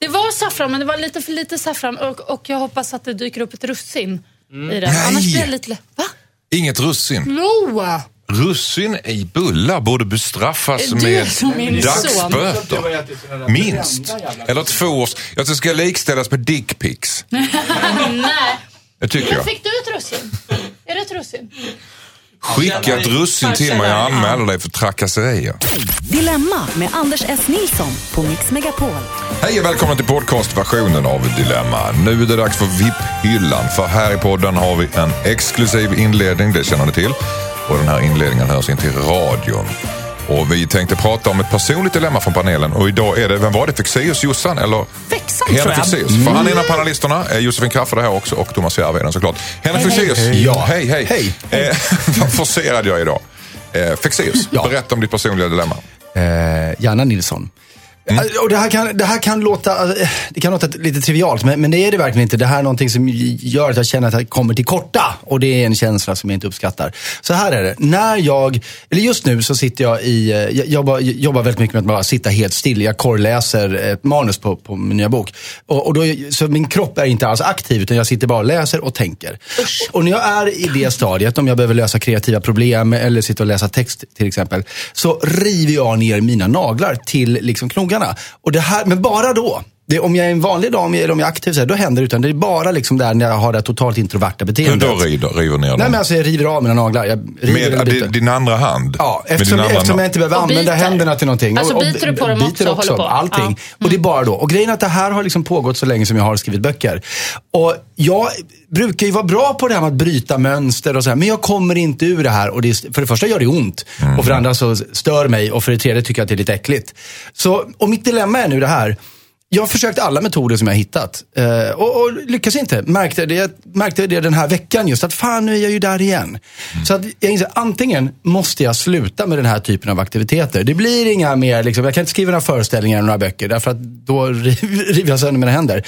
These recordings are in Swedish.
Det var saffran, men det var lite för lite saffran och, och jag hoppas att det dyker upp ett russin Mm. i den. Nej. Annars blir det lite... Va? Inget russin. Jo! Russin i bullar borde bestraffas med dagsböter. Minst. Eller två års... Jag det ska likställas med dickpics. Nej. Det tycker jag. fick du ett russin? Är det ett russin? Skicka ett russin till mig och anmäler dig för trakasserier. Dilemma med Anders S. Nilsson på Mix Megapol. Hej och välkommen till podcastversionen av Dilemma. Nu är det dags för VIP-hyllan. För här i podden har vi en exklusiv inledning, det känner ni till. Och den här inledningen hörs in till radion. Och vi tänkte prata om ett personligt dilemma från panelen. Och idag är det, vem var det? Fexeus Jossan eller? Fexan, tror jag. Fexeus. För han är en av panelisterna. Eh, Josefin Crafoord är här också och Thomas Järvheden såklart. Henrik Hej, hej. Fexeus. Ja, hej, hej. Hej. Eh, vad forcerad jag är idag. Eh, Fexeus, Ja. berätta om ditt personliga dilemma. Eh, Janna Nilsson. Mm. Eh, Och det, här kan, det här kan låta, eh, det kan låta lite trivialt, men, men det är det verkligen inte. Det här är någonting som gör att jag känner att jag kommer till korta. Och det är en känsla som jag inte uppskattar. Så här är det. När jag, eller just nu så sitter jag i, eh, jag jobbar, jobbar väldigt mycket med att bara sitta helt still. Jag korrläser ett manus på, på min nya bok. Och, och då, så min kropp är inte alls aktiv, utan jag sitter bara och läser och tänker. Och när jag är i det stadiet, om jag behöver lösa kreativa problem eller sitta och läsa text till exempel, så river jag ner mina naglar till liksom knogarna knogarna. Och det här, men bara då. Det, om jag är en vanlig dag, om jag, eller om jag är aktiv, så här, då händer det. Utan det är bara liksom där när jag har det totalt introverta Hur beteendet. då river, river ner dem? Nej men alltså jag river av mina naglar. Jag river Med din, din andra hand? Ja, eftersom, andra eftersom jag inte behöver Och använda biter. händerna till någonting. Alltså, och, och biter du på dem biter också håller på? Allting. Ja. Mm. Och det är bara då. Och grejen är att det här har liksom pågått så länge som jag har skrivit böcker. Och jag brukar ju vara bra på det här med att bryta mönster och så här, men jag kommer inte ur det här. Och det är, för det första gör det ont. Mm. Och för det andra så stör mig. Och för det tredje tycker jag att det är lite äckligt. Så, och mitt dilemma är nu det här. Jag har försökt alla metoder som jag har hittat eh, och, och lyckas inte. Märkte det, jag märkte det den här veckan just att fan nu är jag ju där igen. Så att jag inser antingen måste jag sluta med den här typen av aktiviteter. Det blir inga mer, liksom, jag kan inte skriva några föreställningar eller några böcker därför att då river jag sönder mina händer.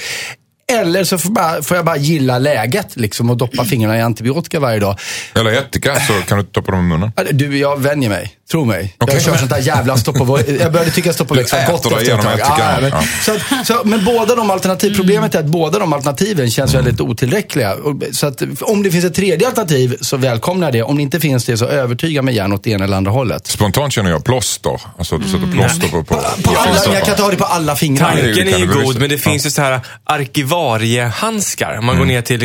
Eller så får, bara, får jag bara gilla läget liksom, och doppa fingrarna i antibiotika varje dag. Eller ättika så kan du stoppa dem i munnen. Du, jag vänjer mig. Tro mig. Okej. Jag kör sånt där jävla stopp och Jag började tycka stopp och Du växt var gott efter ett tag. ättikan. men, Ja. så att, så, men båda de alternativ, problemet är att båda de alternativen känns väldigt otillräckliga. Så att, om det finns ett tredje alternativ så välkomnar jag det. Om det inte finns det så övertyga mig gärna åt det ena eller andra hållet. Spontant känner jag plåster. Alltså du sätter plåster på... på, På alla, men jag kan ta det på alla fingrar. Tanken är ju god, men det finns ju så här arkivariehandskar. Om man går ner till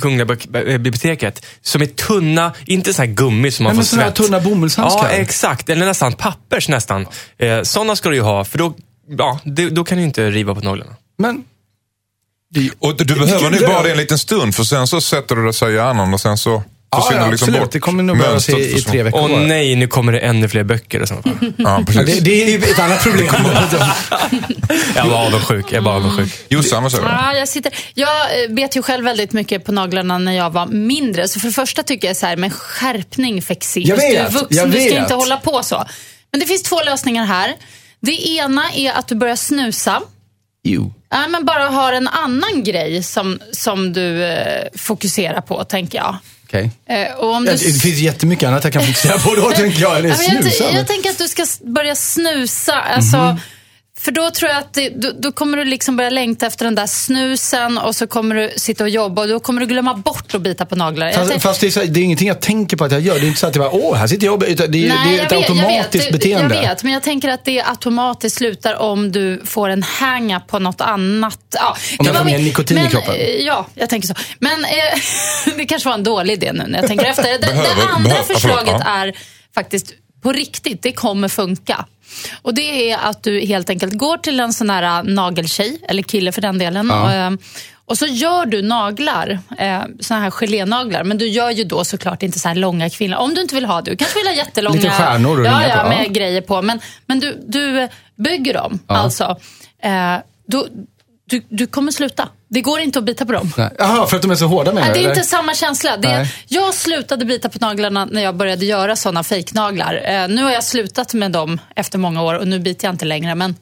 Kungliga bib- biblioteket. Som är tunna, inte så här gummi som man Nej, men får här svett. tunna bomullshandskar. Ja, exakt. Eller nästan pappers nästan. Eh, sådana ska du ju ha, för då, ja, det, då kan du inte riva på naglarna. Men, Och du behöver nu bara det en liten stund för sen så sätter du det sig i hjärnan och sen så försvinner ja, liksom bort. Det kommer nog behövas i, Mönstret i tre veckor. Åh nej, nu kommer det ännu fler böcker i så fall. Ja, precis. det, det är ju ett annat problem. Jag var avundsjuk. Jag var avundsjuk. Jossan, vad säger du? Ja, jag, sitter, jag eh, bet ju själv väldigt mycket på naglarna när jag var mindre. Så för det första tycker jag så här, men skärpning Fexeus. Jag vet, Du är vuxen, jag du ska vet. inte hålla på så. Men det finns två lösningar här. Det ena är att du börjar snusa. Jo. Ja, men bara har en annan grej som, som du eh, fokuserar på, tänker jag. Okej. Eh, och om Ja, du Det finns jättemycket annat jag kan fokusera på då, tänker jag. Eller jag, snusa. t- jag tänker att du ska börja snusa. Alltså, Mhm. För då tror jag att det, då, då kommer du liksom börja längta efter den där snusen och så kommer du sitta och jobba och då kommer du glömma bort att bita på naglar. Jag Fast, tänk- fast det, är så, det är ingenting jag tänker på att jag gör. Det är inte så att jag bara, åh, här sitter jag och utan det, är- Nej, det är jag ett vet, jag automatiskt vet, Det- beteende. Jag vet, men jag tänker att det automatiskt slutar om du får en hang på något annat. Ja, Om jag får mer nikotin i men, kroppen. eh, Ja, jag tänker så. Men eh, det kanske var en dålig idé nu när jag tänker efter. Det, Behöver- det andra behöver- förlåt, förslaget ja. är faktiskt på riktigt, det kommer funka. Och det är att du helt enkelt går till en sån här äh, nageltjej, eller kille för den delen. Ja. Och, eh, och så gör du naglar, eh, såna här gelénaglar. Men du gör ju då såklart inte så här långa kvinnor. Om du inte vill ha det. Du kanske vill ha jättelånga Lite stjärnor och ja, ja, på, med ja. grejer på. Men, men du, du bygger dem, alltså. Eh, du, du kommer sluta. Det går inte att bita på dem. Jaha, för att de är så hårda med Nej, det är eller? inte samma känsla. Det är, jag slutade bita på naglarna när jag började göra såna fejknaglar. Eh, nu har jag slutat med dem efter många år och nu biter jag inte längre. Men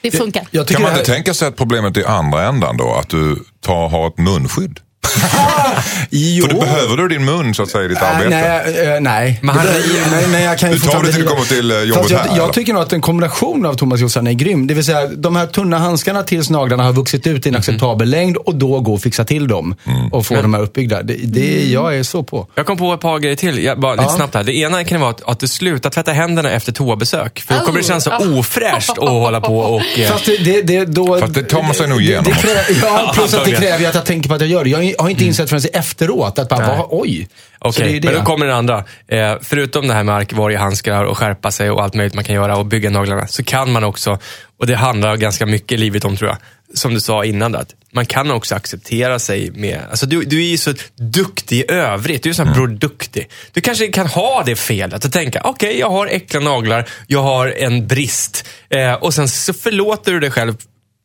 det funkar. Jag tycker Kan man inte här- tänka sig att problemet är andra ändan då? Att du tar, har ett munskydd? jo. För du behöver du din mun så att säga i ditt Äh, arbete? nej, äh, nej. Men han- Det nej, men jag kan ju Du tar det till du kommer till, jobbet Fast jag, här, Jag eller? tycker nog att en kombination av Thomas Jossan är grym. Det vill säga, de här tunna handskarna tills naglarna har vuxit ut i en acceptabel längd och då gå och fixa till dem Mm. och få de här uppbyggda. Det, det, jag är så på. Jag kom på ett par grejer till, jag, bara lite Ja. snabbt här. Det ena kan vara att, att du slutar tvätta händerna efter toabesök. För då kommer det kännas så Oh. ofräscht att hålla på och... eh, Fast det, det, det, då, Fast det tar man sig nog det- igenom Det, krä, ja, plus att det kräver att jag tänker på att jag gör det. Jag har inte insett förrän efteråt att bara, vad, oj. Okej, det. men då kommer det andra. Eh, förutom det här med arkvariehandskar och skärpa sig och allt möjligt man kan göra och bygga naglarna, så kan man också, och det handlar ganska mycket livet om tror jag, som du sa innan, där, att man kan också acceptera sig med, alltså du, du är ju så duktig i övrigt, du är så Mm. här produktig. Du kanske kan ha det felet, att tänka, okej jag har äckliga naglar, jag har en brist, eh, och sen så förlåter du dig själv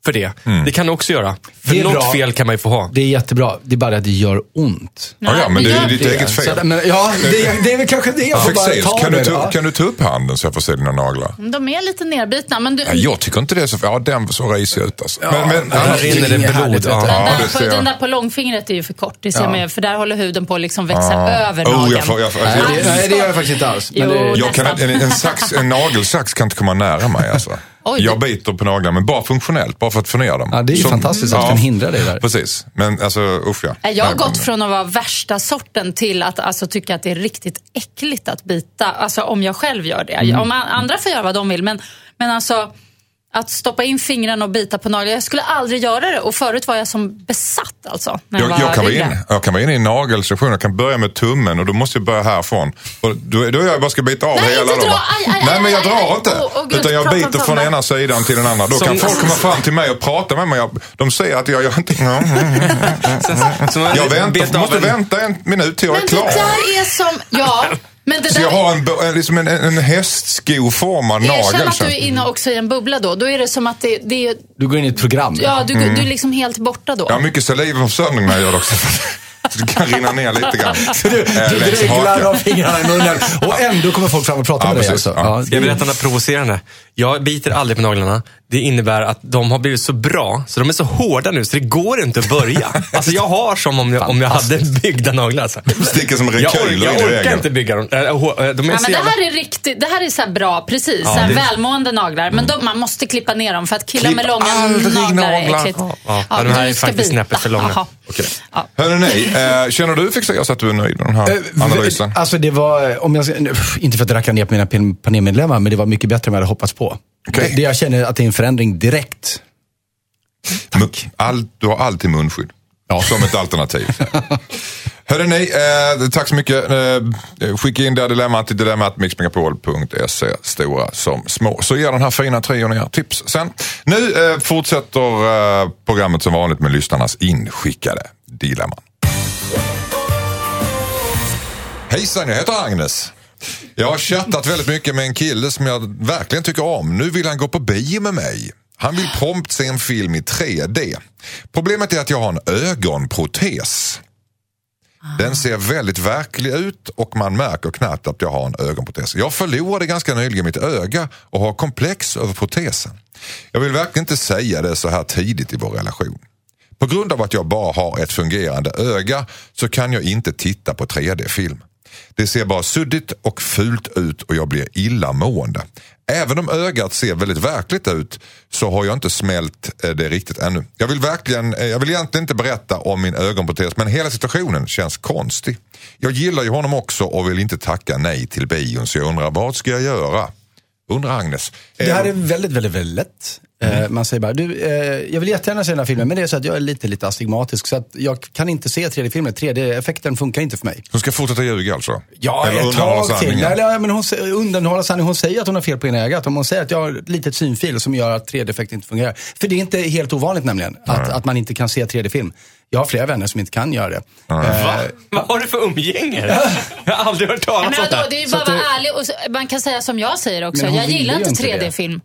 för det. Mm. Det kan du också göra. För Det är något bra. fel kan man ju få ha. Det är jättebra. Det är bara att det gör ont. Ja, ja, men det är ditt Det eget Så fel. att- men, ja, det, det är väl kanske det jag får bara Fexeus, ta kan, det. du ta, ja. kan du ta upp handen så jag får se dina naglar? De är lite nerbitna. Men du, Ja, jag tycker inte det är så... Ja, den så risig ut alltså. Men, men, där annars- rinner det blod, härligt, ja. Ja, den, det där, den där på långfingret är ju för kort. Det ser Ja. man ju, för där håller huden på att liksom växa Ja. över oh, nageln. jag får, jag får, jag, det, nej, det gör jag faktiskt inte alls. Jo, det, jag kan, en, en, sax, en nagelsax kan inte komma nära mig alltså. Oj, jag det- biter på naglarna, men bara funktionellt, bara för att få ner dem. Ja, det är ju fantastiskt att du kan hindra det där. Precis, men alltså usch ja. Jag har Nej, gått men- från att vara värsta sorten till att alltså, tycka att det är riktigt äckligt att bita. Alltså om jag själv gör det. Mm. Om andra får göra vad de vill. Men, men alltså att stoppa in fingrarna och bita på naglar. Jag skulle aldrig göra det. Och förut var jag som besatt alltså. När jag, Jag, var jag, kan vara in, jag kan vara inne i nagelsektionen, jag kan börja med tummen och då måste jag börja härifrån. Och då, då är jag bara ska bita av Nej, hela. då? Aj, aj, Nej men jag aj, drar aj. inte. Åh, åh, Gud, utan jag biter från ena sidan till den andra. Då Som- kan folk komma fram till mig och prata med mig. Jag, de säger att jag gör inte... Jag väntar, måste vänta en minut till jag är Men det klar. där är som... Ja, men det Så jag där... har en, liksom en, en hästskoformad Erkänn nagel. att du är inne också i en bubbla då. Då är det som att det, det är... Du går in i ett program. Ja, du, du är liksom helt borta då. Jag har mycket salivförsäljning när jag gör det också. Så det kan rinna ner lite grann. Så du, du längs dreglar av fingrarna i munnen och ändå kommer folk fram och prata Ja, med dig. Alltså. Ja. Ska jag berätta något provocerande? Jag biter aldrig på naglarna. Det innebär att de har blivit så bra, så de är så hårda nu, så det går inte att börja. Alltså jag har som om jag, om jag hade byggda naglar. Alltså. Sticker som Jag, orkar, jag orkar inte bygga dem. Äh, äh, De är Ja, så men det här är riktigt, det här är så här bra, precis. Ja, så här det- välmående naglar. Men de, man måste klippa ner dem för att killar Klipp med långa aldrig naglar är naglar. äckligt. Ja, ja, de här är ska faktiskt snäppet för långa. Okej. Ja. Hörru, nej. Eh, känner du Fexeus att du är nöjd med den här Eh, analysen? Alltså det var, om jag, inte för att racka ner på mina pan- panelmedlemmar, men det var mycket bättre än vad jag hade hoppats på. Okej. Det, jag känner att det är en förändring direkt. Tack. All, du har alltid munskydd. Som ett alternativ. Hörru ni, eh, tack så mycket. Eh, skicka in det här dilemmat till dilemmatmixmegapol.se, stora som små. Så ger den här fina trion er tips sen. Nu eh, fortsätter eh, programmet som vanligt med lyssnarnas inskickade dilemman. Hejsan, jag heter Agnes. Jag har chattat väldigt mycket med en kille som jag verkligen tycker om. Nu vill han gå på bio med mig. Han vill prompt se en film i 3D. Problemet är att jag har en ögonprotes. Den ser väldigt verklig ut och man märker knappt att jag har en ögonprotes. Jag förlorade ganska nyligen mitt öga och har komplex över protesen. Jag vill verkligen inte säga det så här tidigt i vår relation. På grund av att jag bara har ett fungerande öga så kan jag inte titta på 3D-film. Det ser bara suddigt och fult ut och jag blir illamående. Även om ögat ser väldigt verkligt ut så har jag inte smält eh, det riktigt ännu. Jag vill, verkligen, eh, jag vill egentligen inte berätta om min ögonprotes men hela situationen känns konstig. Jag gillar ju honom också och vill inte tacka nej till bion så jag undrar vad ska jag göra? Undrar Agnes. Det här Eh, är väldigt, väldigt, väldigt lätt. Eh, Man säger bara, du, eh, jag vill jättegärna se den här filmen, men det är så att jag är lite, lite astigmatisk. Så att jag kan inte se 3D-filmer. 3D-effekten funkar inte för mig. Hon ska fortsätta ljuga alltså? Ja, Eller ett tag till. nej, men hon undanhåller sanningen. Hon säger att hon har fel på ena ögat. Om hon säger att jag har ett litet synfel som gör att 3D-effekt inte fungerar. För det är inte helt ovanligt nämligen, att, att man inte kan se 3D-film. Jag har flera vänner som inte kan göra det. Eh, Va? Vad har du för umgänge? Jag har aldrig hört talas Men om det. det är ju bara att vara ärlig och så, man kan säga som jag säger också. Jag gillar inte inte det. 3D-film.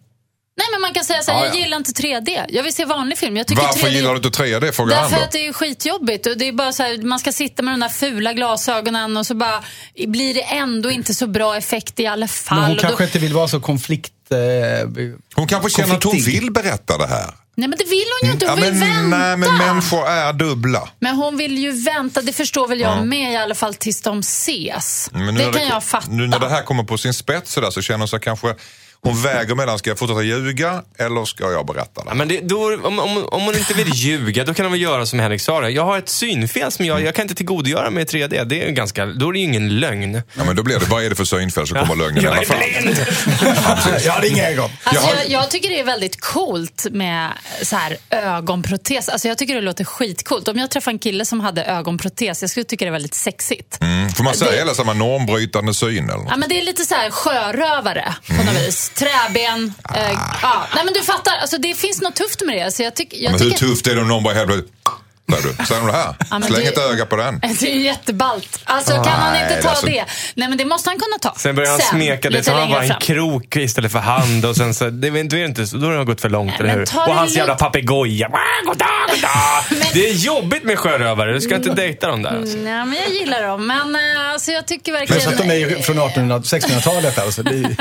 Nej men man kan säga så här, Ja, jag ja. gillar inte 3D. Jag vill se vanlig film. Jag tycker Varför 3D... gillar du inte 3D? Frågar han Därför att det är skitjobbigt. Och det är bara så här, man ska sitta med de där fula glasögonen och så bara blir det ändå inte så bra effekt i alla fall. Men hon Och kanske då, inte vill vara så konflikt... Eh, Hon kanske känner att hon vill berätta det här. Nej, men det vill hon ju inte. Hon Ja, vill men, vänta. nej, men människor är dubbla. Men hon vill ju vänta, det förstår väl jag med i alla fall tills de ses. Men nu det när kan jag fatta. Nu när det här kommer på sin spets så, där, så känner hon sig kanske... Hon väger mellan, ska jag fortsätta ljuga eller ska jag berätta det? Ja, men det, då, om, om, om hon inte vill ljuga, då kan hon väl göra som Henrik sa. Jag har ett synfel som jag, jag kan inte tillgodogöra mig i 3D. Det är ganska, då är det ju ingen lögn. Ja, men då blir det, vad är det för synfel så kommer lögnen i Jag alla är fall. blind! Jag ringer en gång. Alltså, Jag har- jag, jag tycker det är väldigt coolt med så här, ögonprotes. Alltså, jag tycker det låter skitcoolt. Om jag träffar en kille som hade ögonprotes, jag skulle tycka det är väldigt sexigt. Mm, får man säga Det- eller samma normbrytande syn eller något? Ja, men det är lite så här sjörövare på något vis. Träben. Eh, ja. Nej, men du fattar, alltså, det finns något tufft med det. Så jag tyck, jag Men hur tycker... tufft är det om någon bara helt plötsligt... Säger du, det här? Ja, Släng det- ett öga på den. Det är jätteballt. Alltså kan han Nej, inte ta alltså- det? Nej men det måste han kunna ta. Sen börjar han smeka det, har han bara en fram. krok istället för hand. Och sen så, det, då är det inte, då har det gått för långt, Nej, eller men hur? Och det hans jävla papegoja. Men- Det är jobbigt med sjörövare, du ska inte dejta dem där. Alltså. Nej men jag gillar dem. Men eh, alltså, jag tycker Plus verkligen... att de är från 1800 1600-talet. Alltså. Det är, ju-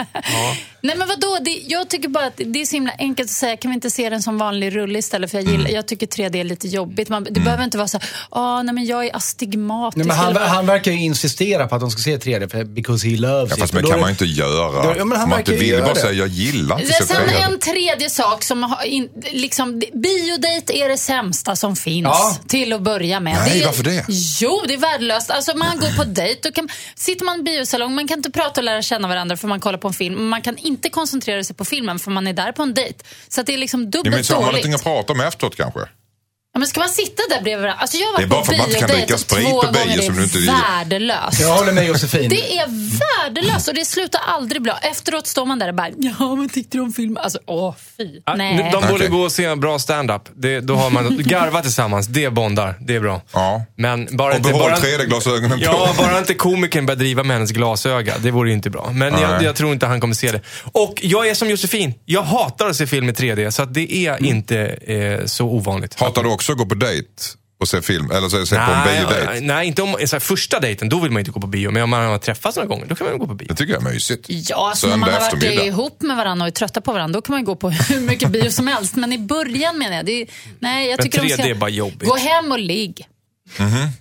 Nej men vadå, det, jag tycker bara att det är så himla enkelt att säga, kan vi inte se den som vanlig rulle istället? För jag, gillar, Mm. jag tycker 3D är lite jobbigt. Man, det behöver inte vara så här, "Åh, nej men jag är astigmatisk. Nej, men han, eller han verkar ju insistera på att de ska se 3D, för, because he loves Ja, it. fast Och men då kan man det- inte göra. Ja, men han man inte ju vill bara det. säga jag gillar inte Det sen 3D. en tredje sak som har in, liksom, biodate är det sämsta som finns Ja. till att börja med. Nej, är, varför det? Jo, det är värdelöst. Alltså, man går på dejt, då kan, sitter man i biosalong, man kan inte prata och lära känna varandra för man kollar på en film. Man kan inte koncentrera sig på filmen för man är där på en dejt. Så att det är liksom Ja, dubbelt men så har man dåligt. någonting att prata om efteråt kanske? Ja, men ska man sitta där bredvid varandra? Alltså jag har Det är varit bara för att man inte kan dricka sprit på bio som du inte är gillar. värdelöst. Jag håller med Josefin. Det är värdelöst och det slutar aldrig bra. Efteråt står man där och bara, ja men tyckte du om filmen? Alltså åh fy. Ja, Nej. De borde Okej. gå och se en bra stand-up. Det, då har man garva tillsammans. Det bondar. Det är bra. Ja. Men bara Och inte... behåll Bara, 3D-glasögonen på. ja, bara inte komikern börjar driva med hennes glasöga. Det vore ju inte bra. Men jag, jag tror inte han kommer se det. Och jag är som Josefin. Jag hatar att se film i 3D. Så att det är inte eh, så ovanligt. Hatar du också att gå på dejt och se film? Eller så, se på en Nej, biodejt? nej, inte om så här, första dejten. Då vill man inte gå på bio. Men om man har träffats några gånger, då kan man gå på bio. Det tycker jag är mysigt. Ja, alltså när man har varit ihop med varandra och är trötta på varandra, då kan man ju gå på hur mycket bio som helst. Men i början menar jag, det är, nej jag Men tycker de 3D ska är bara jobbigt. gå hem och ligg.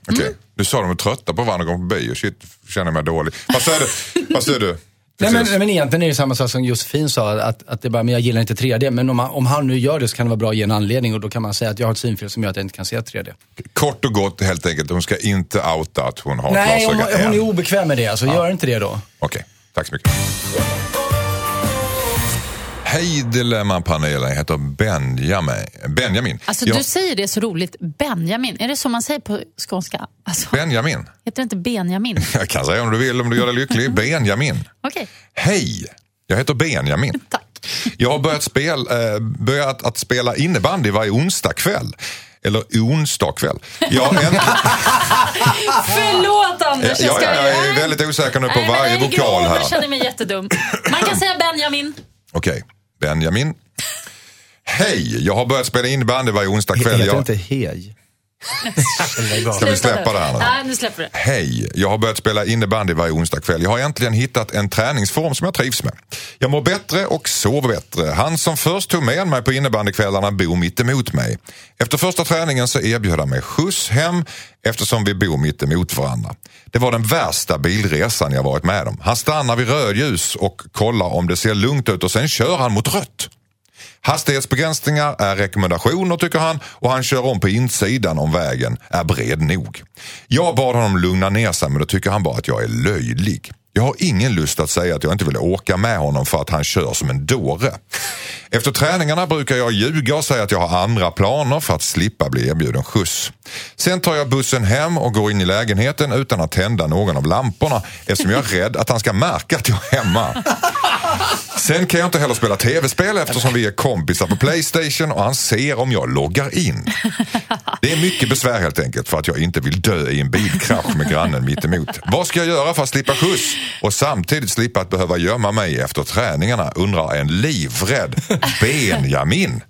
Okej. Mm. Du sa de är trötta på varandra och går på bio. Shit, känner mig dålig. Vad säger du? Vad säger du? Nej, men, nej, men egentligen är det samma sak som Josefin sa, att, att det bara, men jag gillar inte 3D. Men om, han- om han nu gör det så kan det vara bra att ge en anledning och då kan man säga att jag har ett synfel som gör att jag inte kan se 3D. Kort och gott helt enkelt, hon ska inte outa att hon har Nej, glasögon hon än. är obekväm med det, alltså gör inte det då. Okej, tack så mycket. Hej Dilemma-panelen, jag heter Benjamin. Benjamin. Alltså Jag- du säger det så roligt, Benjamin. Är det så man säger på skånska? Alltså, Benjamin. heter det inte Benjamin? Jag kan säga om du vill, om du gör dig lycklig. Benjamin. Okej, Hej, jag heter Benjamin. tack. Jag har börjat, spel, eh, börjat att spela innebandy varje onsdag kväll. Eller onsdag kväll. Jag, har änt- Förlåt Anders, Ja, ja, jag är väldigt osäker nu på Nej, varje vokal här. Jag känner mig jättedum. Man kan säga Benjamin. Okej, Benjamin. Hej, jag har börjat spela innebandy varje onsdag kväll. Heter Jag... inte hej? Ska vi släppa det här nu? Nej, nu släpper du. Hej, jag har börjat spela innebandy varje onsdag kväll. Jag har äntligen hittat en träningsform som jag trivs med. Jag mår bättre och sover bättre. Han som först tog med mig på innebandykvällarna bor mitt emot mig. Efter första träningen så erbjöd han mig skjuts hem eftersom vi bor mitt emot varandra. Det var den värsta bilresan jag varit med om. Han stannar vid rödljus och kollar om det ser lugnt ut och sen kör han mot rött. Hastighetsbegränsningar är rekommendationer tycker han och han kör om på insidan om vägen är bred nog. Jag bad honom lugna ner sig men då tycker han bara att jag är löjlig. Jag har ingen lust att säga att jag inte vill åka med honom för att han kör som en dåre. Efter träningarna brukar jag ljuga och säga att jag har andra planer för att slippa bli erbjuden skjuts. Sen tar jag bussen hem och går in i lägenheten utan att tända någon av lamporna eftersom jag är rädd att han ska märka att jag är hemma. Sen kan jag inte heller spela tv-spel eftersom vi är kompisar på Playstation och han ser om jag loggar in. Det är mycket besvär helt enkelt för att jag inte vill dö i en bilkrasch med grannen mitt emot. Vad ska jag göra för att slippa skjuts och samtidigt slippa att behöva gömma mig efter träningarna undrar en livrädd Benjamin.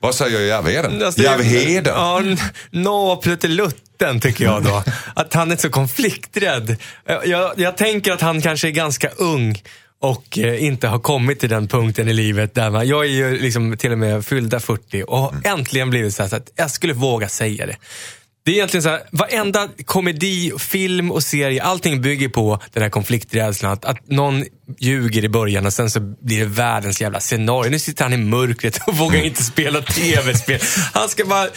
Vad säger Järvheden? Alltså, Järvheden? Ja, n- nå pluttelutten tycker jag då. Att han är så konflikträdd. Jag, jag tänker att han kanske är ganska ung och eh, inte har kommit till den punkten i livet där man, jag är ju liksom till och med fyllda 40 och har äntligen blivit så, så att jag skulle våga säga det. Det är egentligen så här, varenda komedi, film och serie, allting bygger på den här konflikträdslan. Att, att någon ljuger i början och sen så blir det världens jävla scenario. Nu sitter han i mörkret och vågar inte spela tv-spel. Han ska bara...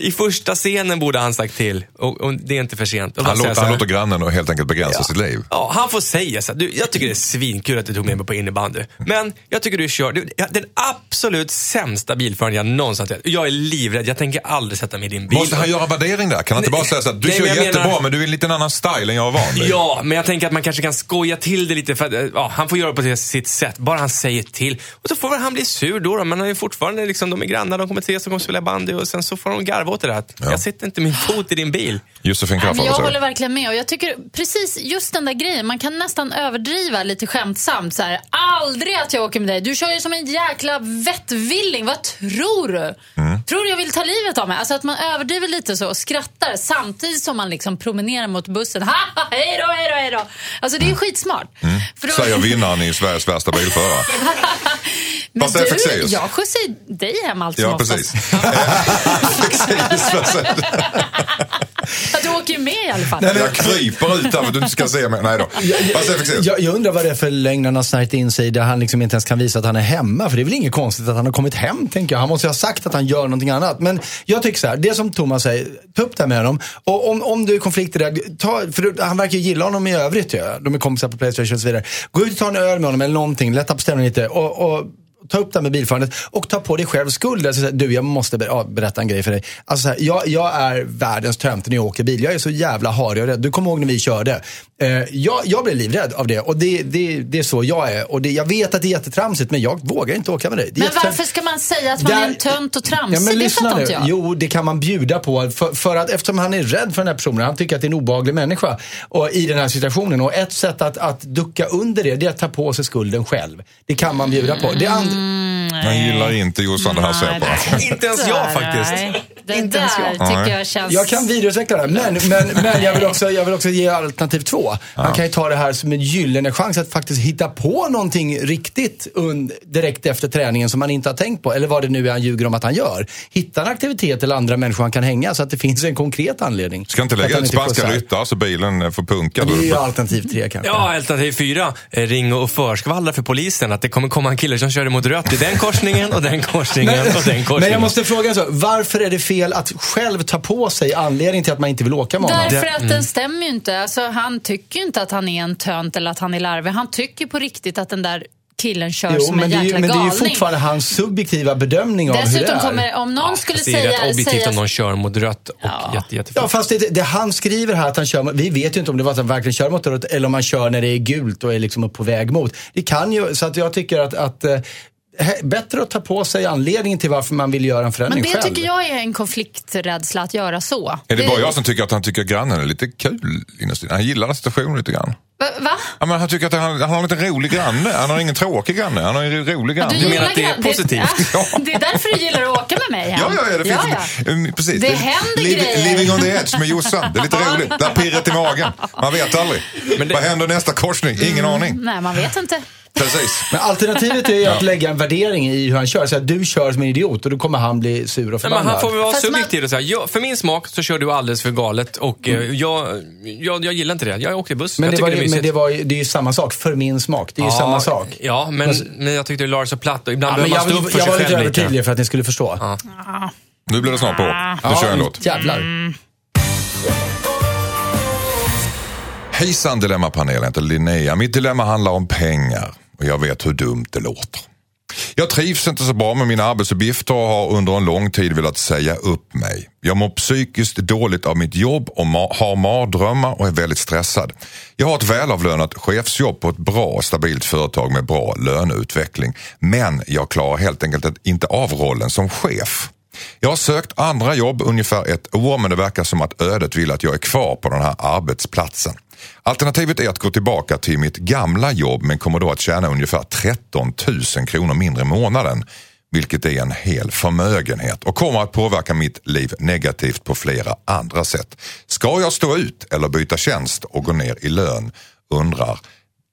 I första scenen borde han sagt till och, och det är inte för sent. Han så han här, låter grannen och helt enkelt begränsa sitt liv. Ja, han får säga så här, du, jag tycker det är svinkul att du tog med mig på innebandy. Men jag tycker du kör, du, den absolut sämsta bilföraren jag någonsin sett. Jag är livrädd, jag tänker aldrig sätta mig i din bil. Måste han göra värdering där? Kan han inte bara säga så att du Nej, kör men jättebra menar- men du är en liten annan style än jag är van vid? Ja, men jag tänker att man kanske kan skoja till det lite. För ja, han får göra på sitt sätt, bara han säger till. Och så får väl han bli sur då, då. men han är fortfarande liksom, de är grannar, de kommer ses och kommer spela bandy och sen så får de garva åt det där. Ja. Jag sätter inte min fot i din bil. Josefin Crafoord, jag håller verkligen med. Och jag tycker precis just den där grejen, man kan nästan överdriva lite skämtsamt. Så här, Aldrig att jag åker med dig. Du kör ju som en jäkla vettvilling. Vad tror du? Mm. Tror du jag vill ta livet av mig? Alltså att man överdriver lite så och skrattar samtidigt som man liksom promenerar mot bussen. Ha, ha, hej då, hej då, hej då. Alltså det är ju skitsmart. För då- Mm. Säger vinnaren i Sveriges värsta bilförare. Men säger du, jag skjutsar ju dig hem allt som Ja, oftast. precis. Säger du? Att du åker ju med i alla fall. Jag kryper ut här för att du inte ska se mig. Nej då. Fexeus? Jag, jag undrar vad det är för lögn han har snärjt in sig i där han liksom inte ens kan visa att han är hemma. För det är väl inget konstigt att han har kommit hem, tänker jag. Han måste ju ha sagt att han gör någonting annat. Men jag tycker så här, det som Thomas säger, ta upp det här med honom. Och om, om du är konflikter där, ta, för han verkar ju gilla honom i övrigt ju. De är kompisar på Playstation och så vidare. Gå ut och ta en öl med honom eller någonting, lätta på stämningen lite. Och, och Ta upp det här med bilförandet och ta på dig själv skuld. Alltså, du, jag måste ber- berätta en grej för dig. Alltså, så här, jag, jag är världens tönt när jag åker bil. Jag är så jävla harig och rädd. Du kommer ihåg när vi körde. Eh, jag, jag blev livrädd av det och det, det, det är så jag är. Och det, jag vet att det är jättetramsigt men jag vågar inte åka med dig. Men jättetramsigt. varför ska man säga att man är en tönt och tramsig? Ja, men det lyssna nu. jag. Jo, det kan man bjuda på. För, för att eftersom han är rädd för den här personen, han tycker att det är en obehaglig människa och, i den här situationen. Och ett sätt att, att ducka under det, det är att ta på sig skulden själv. Det kan man bjuda på. Det and- Han gillar inte Jossan det här ser på. Inte ens jag faktiskt. Det Inte ens jag. tycker jag känns... Jag kan vidareutveckla det, här, men, men, men jag, vill också, jag vill också ge alternativ två. Han kan ju ta det här som en gyllene chans att faktiskt hitta på någonting riktigt und, direkt efter träningen som man inte har tänkt på. Eller vad det nu är han ljuger om att han gör. Hitta en aktivitet eller andra människor han kan hänga så att det finns en konkret anledning. Ska inte lägga ut spanska ryttare så bilen får punka. Det är ju alternativ tre kanske. Ja, alternativ fyra. Eh, Ring och förskvallra för polisen att det kommer komma en kille som körde mot rött i den korsningen och den korsningen och den korsningen. Men jag måste fråga så, varför är det fel att själv ta på sig anledningen till att man inte vill åka med honom? Därför Det- att den stämmer ju inte. Alltså, han tycker ju inte att han är en tönt eller att han är larvig. Han tycker på riktigt att den där killen kör Jo, som men en det, är ju, jäkla men det är ju galning. fortfarande hans subjektiva bedömning av hur det Dessutom är. kommer, om någon skulle Fast det är säga... rätt objektivt säga om någon kör mot rött och Ja. jätte, jättefort. Ja, fast det, det han skriver här att han kör, mot- vi vet ju inte om det var att han verkligen kör mot rött eller om han kör när det är gult och är liksom på väg mot. Det kan ju, så att jag tycker att, att eh, bättre att ta på sig anledningen till varför man vill göra en men förändring det själv. tycker jag är en konflikträdsla att göra så. Är det bara jag som tycker att han tycker att grannen är lite kul? Han gillar situationen lite grann. Va? Ja, men han tycker att han, han har en lite rolig granne. Han har ingen tråkig granne. Han har en rolig granne. Du menar gillar att det är gran- positivt? Ja, det är därför du gillar att åka med mig hem. Ja, ja, ja, det finns ja. Mm, precis. Det händer grejer. Living on the edge med Jossan. Det är lite roligt. Där pirret i magen. Man vet aldrig. Men det- Vad händer nästa korsning? Ingen aning. Nej, man vet inte. Precis. Men alternativet är ju att lägga en värdering i hur han kör. Så att du kör som en idiot och då kommer han bli sur och Nej, men förbannad. han får väl vara Fast subjektiv och säga, jag, för min smak så kör du alldeles för galet och eh, jag, jag, jag gillar inte det. Jag åkte buss. men jag det, var, det är ju- men det, var, det är ju samma sak, för min smak. Det är ju samma sak. Ja, men, men jag tyckte det la så platt och ibland Ja, men behöver jag, man stå upp för jag sig var lite själv lite. övertydlig för att ni skulle förstå. Nu blir det snart på. Nu kör jag en låt. Jävlar. Hejsan Dilemmapanelen, jag heter Linnea. Mitt dilemma handlar om pengar och jag vet hur dumt det låter. Jag trivs inte så bra med mina arbetsuppgifter och har under en lång tid velat säga upp mig. Jag mår psykiskt dåligt av mitt jobb och ma- har mardrömmar och är väldigt stressad. Jag har ett välavlönat chefsjobb på ett bra och stabilt företag med bra löneutveckling. Men jag klarar helt enkelt inte av rollen som chef. Jag har sökt andra jobb ungefär ett år men det verkar som att ödet vill att jag är kvar på den här arbetsplatsen. Alternativet är att gå tillbaka till mitt gamla jobb men kommer då att tjäna ungefär 13 000 kronor mindre i månaden. Vilket är en hel förmögenhet och kommer att påverka mitt liv negativt på flera andra sätt. Ska jag stå ut eller byta tjänst och gå ner i lön? Undrar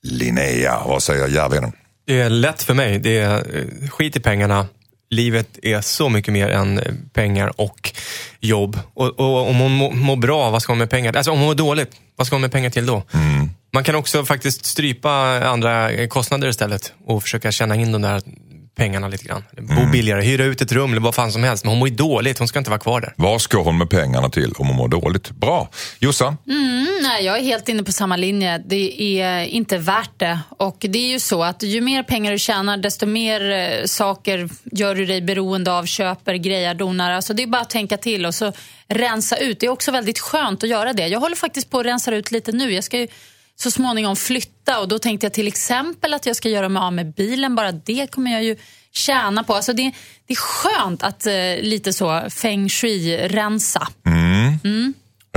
Linnea, vad säger Järvheden? Det är lätt för mig. Det är eh, skit i pengarna. Livet är så mycket mer än eh, pengar och jobb. Och, och om hon mår mår bra, vad ska hon med pengar Alltså om hon mår dåligt, vad ska hon med pengar till då? Man kan också faktiskt strypa andra kostnader istället och försöka tjäna in de där pengarna lite grann. Bo billigare, hyra ut ett rum eller vad fan som helst. Men hon mår ju dåligt, hon ska inte vara kvar där. Vad ska hon med pengarna till om hon mår dåligt? Bra. Jossan? Nej, jag är helt inne på samma linje. Det är inte värt det. Och det är ju så att ju mer pengar du tjänar, desto mer eh, saker gör du dig beroende av, köper, grejer, donar. Alltså det är bara att tänka till och så rensa ut. Det är också väldigt skönt att göra det. Jag håller faktiskt på att rensa ut lite nu. Jag ska ju så småningom flytta och då tänkte jag till exempel att jag ska göra mig av med bilen. Bara det kommer jag ju tjäna på. Alltså det, det är skönt att eh, lite så feng shui-rensa.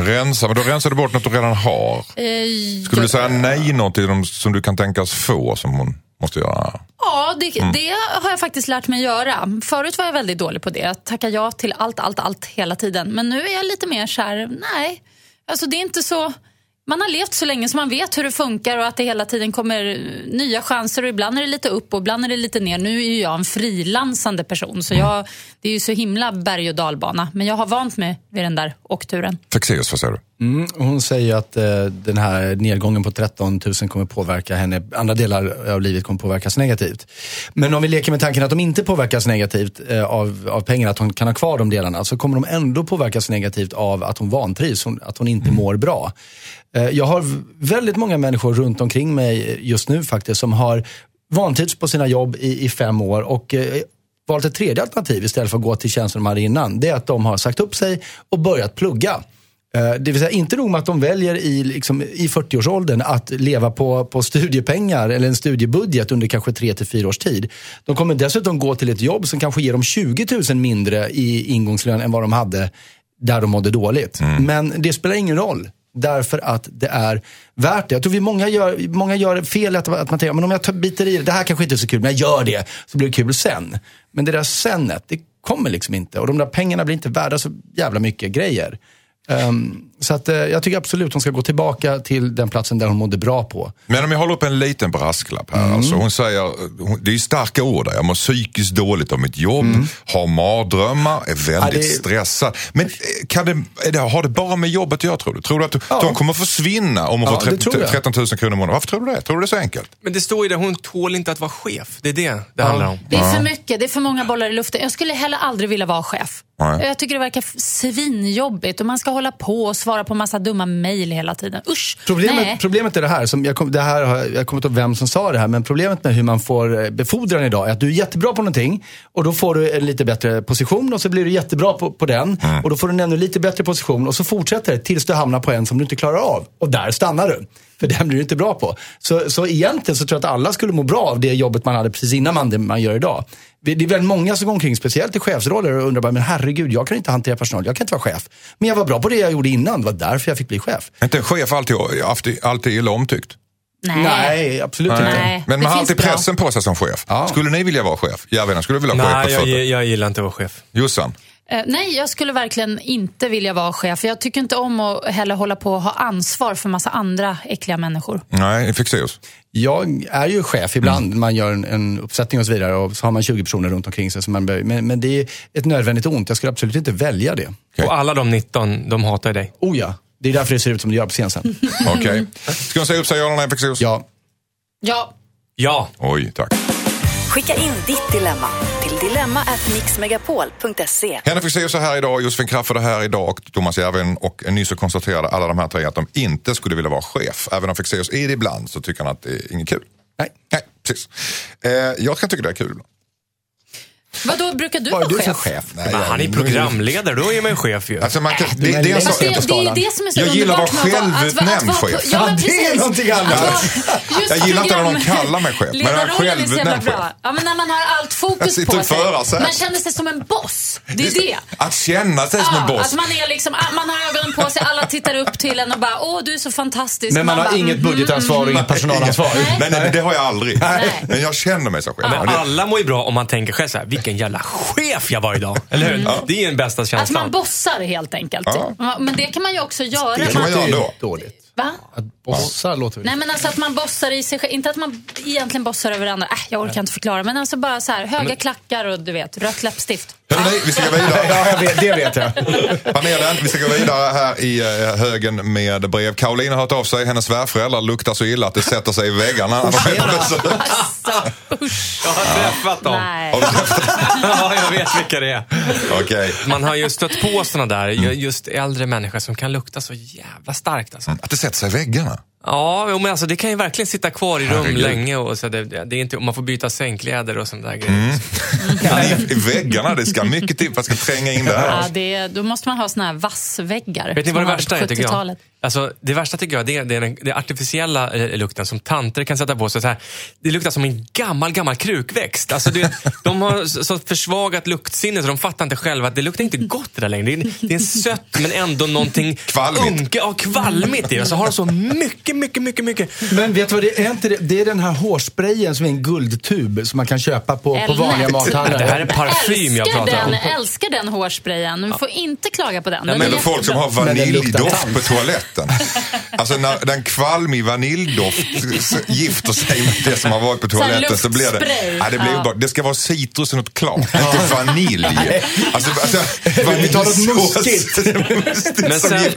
Rensa, men då rensar du bort något du redan har. Eh, Skulle du jag- säga nej något till dem som du kan tänkas få som hon måste göra? Ja, det, det har jag faktiskt lärt mig göra. Förut var jag väldigt dålig på det. Att tacka ja till allt, allt, allt hela tiden. Men nu är jag lite mer så här, nej. Alltså det är inte så... Man har levt så länge så man vet hur det funkar och att det hela tiden kommer nya chanser och ibland är det lite upp och ibland är det lite ner. Nu är ju jag en frilansande person så jag, det är ju så himla berg och dalbana. Men jag har vant mig vid den där åkturen. Fexeus, vad säger du? Mm, hon säger att eh, den här nedgången på 13 000 kommer påverka henne, andra delar av livet kommer påverkas negativt. Men om vi leker med tanken att de inte påverkas negativt eh, av, av pengar, att hon kan ha kvar de delarna, så kommer de ändå påverkas negativt av att hon vantrivs, hon, att hon inte mår bra. Eh, jag har väldigt många människor runt omkring mig just nu faktiskt som har vantrivts på sina jobb i, i fem år och eh, valt ett tredje alternativ istället för att gå till tjänsten de hade innan. Det är att de har sagt upp sig och börjat plugga. Eh, Det vill säga inte nog med att de väljer i, liksom, i 40-årsåldern att leva på, på studiepengar eller en studiebudget under kanske 3 till 4 års tid. De kommer dessutom gå till ett jobb som kanske ger dem 20 000 mindre i ingångslön än vad de hade där de mådde dåligt. Men det spelar ingen roll. Därför att det är värt det. Jag tror vi många gör, många gör fel att, att man tänker, men om jag tar, biter i det, det här kanske inte är så kul, men jag gör det, så blir det kul sen. Men det där senet, det kommer liksom inte. Och de där pengarna blir inte värda så jävla mycket grejer. Um, så att, eh, jag tycker absolut hon ska gå tillbaka till den platsen där hon mådde bra på. Men om jag håller upp en liten brasklapp här. Mm. Alltså hon säger, hon, det är starka ord där. Jag mår psykiskt dåligt av mitt jobb, har mardrömmar, är väldigt Mm. Ja, det- stressad. Men eh, kan det, är det, har det bara med jobbet att göra tror du? Tror du att Ja. de kommer försvinna om hon Ja, får det tror 13, jag. 13 000 kronor i månaden? Varför tror du det? Tror du det är så enkelt? Men det står ju där, hon tål inte att vara chef. Det är det det handlar om. Det är för mycket, det är för många bollar i luften. Jag skulle heller aldrig vilja vara chef. Jag tycker det verkar svinjobbigt och man ska hålla på och svara på massa dumma mejl hela tiden. Usch! Nej. Problemet, problemet är det här, som jag, kom, det här har, jag kommer inte ihåg vem som sa det här, men problemet med hur man får eh, befordran idag är att du är jättebra på någonting och då får du en lite bättre position och så blir du jättebra på, på den och då får du en ännu lite bättre position och så fortsätter det tills du hamnar på en som du inte klarar av och där stannar du. För den blir du inte bra på. Så, så egentligen så tror jag att alla skulle må bra av det jobbet man hade precis innan man, det man gör idag. Det är väldigt många som går omkring, speciellt i chefsroller och undrar bara, men herregud, jag kan inte hantera personal, jag kan inte vara chef. Men jag var bra på det jag gjorde innan, det var därför jag fick bli chef. Är inte en chef alltid, alltid, alltid illa omtyckt? Nej. Nej, absolut Nej. inte. Men man har alltid bra. pressen på sig som chef. Ja. Skulle ni vilja vara chef? Järvheden, skulle du vilja vara chef Nej, på jag, jag gillar inte att vara chef. Jossan? Eh, nej, jag skulle verkligen inte vilja vara chef. Jag tycker inte om att heller hålla på och ha ansvar för massa andra äckliga människor. Nej, Fexeus? Jag är ju chef ibland, man gör en, en uppsättning och så vidare och så har man 20 personer runt omkring sig. Som man men, men det är ett nödvändigt ont, jag skulle absolut inte välja det. Okej. Och alla de 19, de hatar dig. Oh ja, det är därför det ser ut som det gör på scen sen. Okej. Ska hon säga upp sig, ja eller nej, Fexeus? Ja, Ja, Ja, Oj, tack. Skicka in ditt dilemma till dilemma@mixmegapol.se. Henrik Fexeus är här idag, Josefin Crafoord är här idag och Thomas Järvheden. Och nyss så konstaterade alla de här tre att de inte skulle vilja vara chef. Även om Fexeus är det ibland så tycker han att det är inget kul. nej. Nej, precis. Eh, jag kan tycka det är kul. vad då brukar du Vad är vara du för chef? chef? Nej, men jag- han är programledare, då är man chef ju. Alltså man kan, du det, det är en sak, på Det, det är det som är så Jag gillar att underbart vara med att vara- att- att vara- självutnämnd chef. Ja, men Ja, det är precis. någonting annat. Att vara- just Jag gillar inte när program- någon kallar mig chef, men när jag är Ledarrollen är så jävla självutnämnd bra. chef. Ja, men när man har allt Jag fokus sitter på och sig. förar sig. Man känner sig som en boss. Det är det. Att känna sig som en Ja, boss. att man, är liksom, ah, man har ögonen på sig, alla tittar upp till en och bara åh du är så fantastisk. Men man har bara, inget mm, budgetansvar och inget personalansvar. Nej, nej, det har jag aldrig. Men jag känner mig som chef. Ja, Men det- alla mår ju bra om man tänker själv så här, vilken jävla chef jag var idag. Eller hur? Det är den bästa Att man känslan. bossar helt enkelt. Ja. Men det kan man ju också göra. Det kan man göra Det är ändå. dåligt. Va? Att bossa låter väl... Nej men alltså att man bossar i sig själv. Inte att man egentligen bossar över andra. Äh, jag orkar inte förklara. Men alltså bara så här, höga klackar och du vet, rött läppstift. Hörrni, vi ska gå vidare. Ja, jag vet, det vet jag. Panelen, vi ska gå vidare här i eh, högen med brev. Caroline har hört av sig. Hennes svärföräldrar luktar så illa att det sätter sig i väggarna. Alltså, usch. Jag har träffat dem. Nej. Har du träffat- Ja, jag vet vilka det är. Okej. Man har ju stött på sådana där, just äldre människor som kan lukta så jävla starkt. Alltså. Att det sätter sig i väggarna. Ja, men alltså, det kan ju verkligen sitta kvar i rum Herregud. länge. Och så det, det är inte, och man får byta sängkläder och sådana där grejer. I, I väggarna, det ska mycket till för att ska tränga in det Ja, här. det, då måste man ha såna här vassväggar. Vet ni vad det värsta är tycker jag? 70-talet. Alltså, det värsta tycker jag det är, det är den det artificiella eh, lukten som tanter kan sätta på sig. Så här, det luktar som en gammal, gammal krukväxt. Alltså, det, de har så försvagat luktsinne så de fattar inte själva att det luktar inte gott det där längre. Det är, det är sött men ändå någonting Kvalmigt. unke- ja, kvalmigt. Och så har de så mycket, mycket, mycket, mycket. Men vet du vad det är? Inte det, det är den här hårsprayen som är en guldtub som man kan köpa på, på vanliga mathandlar. Det här är parfym jag pratar om. den, älskar den hårsprayen. Du får inte klaga på den. Nej, den men är Eller folk som har den vaniljdoft på toaletten. Alltså när den kvalmig vaniljdoft gifter sig med det som har varit på toaletten så blir det... Ja, det, blir Ja. bara, det ska vara citrus och något klart, inte vanilj. Alltså, alltså, vaniljsås- Men sen-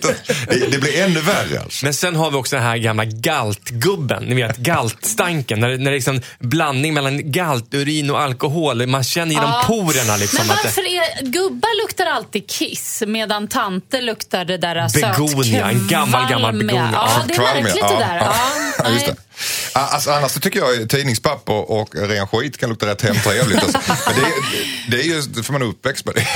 det, det blir ännu värre alltså. Men sen har vi också den här gamla galtgubben. Ni vet galtstanken. När, när det är liksom blandning mellan galt, urin och alkohol. Man känner genom Ja. porerna liksom. Men att det- varför är gubbar luktar alltid kiss medan tanter luktar det där Begonia, en gammal, gammal sötkvalmiga. begonia. Ja, det är märkligt det där. Ja, Ja, Ja, Alltså, annars så tycker jag tidningspapper och ren skit kan lukta rätt hemtrevligt. Alltså. Men det, är- det är ju för man är uppväxt med det.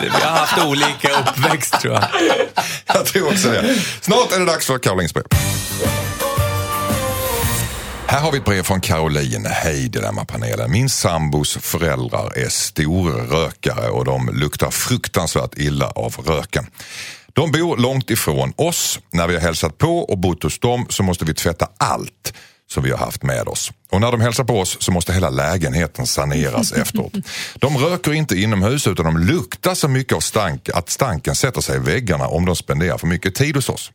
Vi har haft olika uppväxt tror jag. Jag tror också det. Snart är det dags för Karolins brev. Här har vi ett brev från Caroline. Hej Dilemmapanelen. Min sambos föräldrar är storrökare och de luktar fruktansvärt illa av röken. De bor långt ifrån oss. När vi har hälsat på och bott hos dem så måste vi tvätta allt som vi har haft med oss. Och när de hälsar på oss så måste hela lägenheten saneras efteråt. De röker inte inomhus utan de luktar så mycket av stank att stanken sätter sig i väggarna om de spenderar för mycket tid hos oss.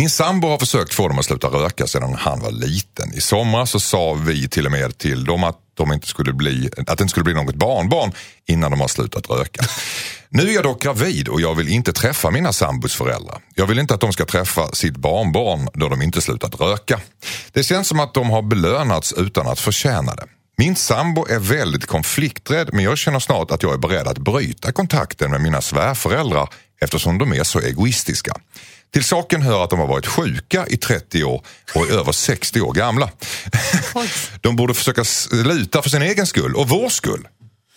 Min sambo har försökt få dem att sluta röka sedan han var liten. I somras så sa vi till och med till dem att, de inte skulle bli, att det inte skulle bli något barnbarn innan de har slutat röka. Nu är jag dock gravid och jag vill inte träffa mina sambos föräldrar. Jag vill inte att de ska träffa sitt barnbarn då de inte slutat röka. Det känns som att de har belönats utan att förtjäna det. Min sambo är väldigt konflikträdd men jag känner snart att jag är beredd att bryta kontakten med mina svärföräldrar eftersom de är så egoistiska. Till saken hör att de har varit sjuka i 30 år och är över 60 år gamla. De borde försöka sluta för sin egen skull och vår skull.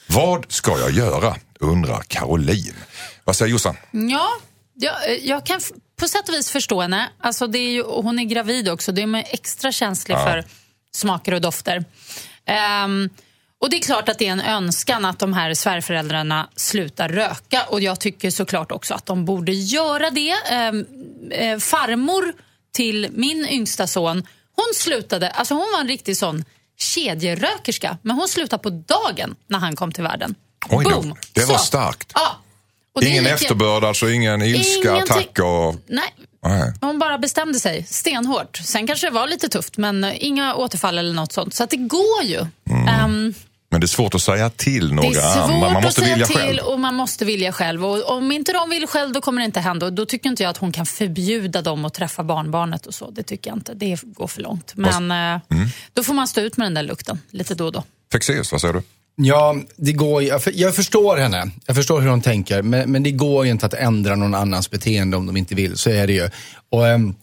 Vad ska jag göra? undrar Caroline. Vad säger Jossan? Ja, jag, jag kan på sätt och vis förstå henne. Alltså det är ju, hon är gravid också. Det är man extra känslig för smaker och dofter. Ehm, och det är klart att det är en önskan att de här svärföräldrarna slutar röka. Och jag tycker såklart också att de borde göra det. Ehm, eh, farmor till min yngsta son, hon slutade, alltså hon var en riktig sån kedjerökerska. Men hon slutade på dagen när han kom till världen. Oj Boom! det var Så. starkt. Ja. Och Ingen lika- efterbörd, alltså ingen ilska, Ingenting. attack och... Nej, Nej. hon bara bestämde sig stenhårt. Sen kanske det var lite tufft, men inga återfall eller något sånt. Så det går ju. Ehm, Men det är svårt att säga till det några är svårt andra. Man att måste säga vilja till själv. och man måste vilja själv. Och om inte de vill själv, då kommer det inte hända. Och då tycker inte jag att hon kan förbjuda dem att träffa barnbarnet och så. Det tycker jag inte. Det går för långt. Men eh, Mm. då får man stå ut med den där lukten lite då och då. Fexeus, vad säger du? Ja, det går jag, för, jag förstår henne. Jag förstår hur hon tänker. Men, men det går ju inte att ändra någon annans beteende om de inte vill. Så är det ju. Och, ehm,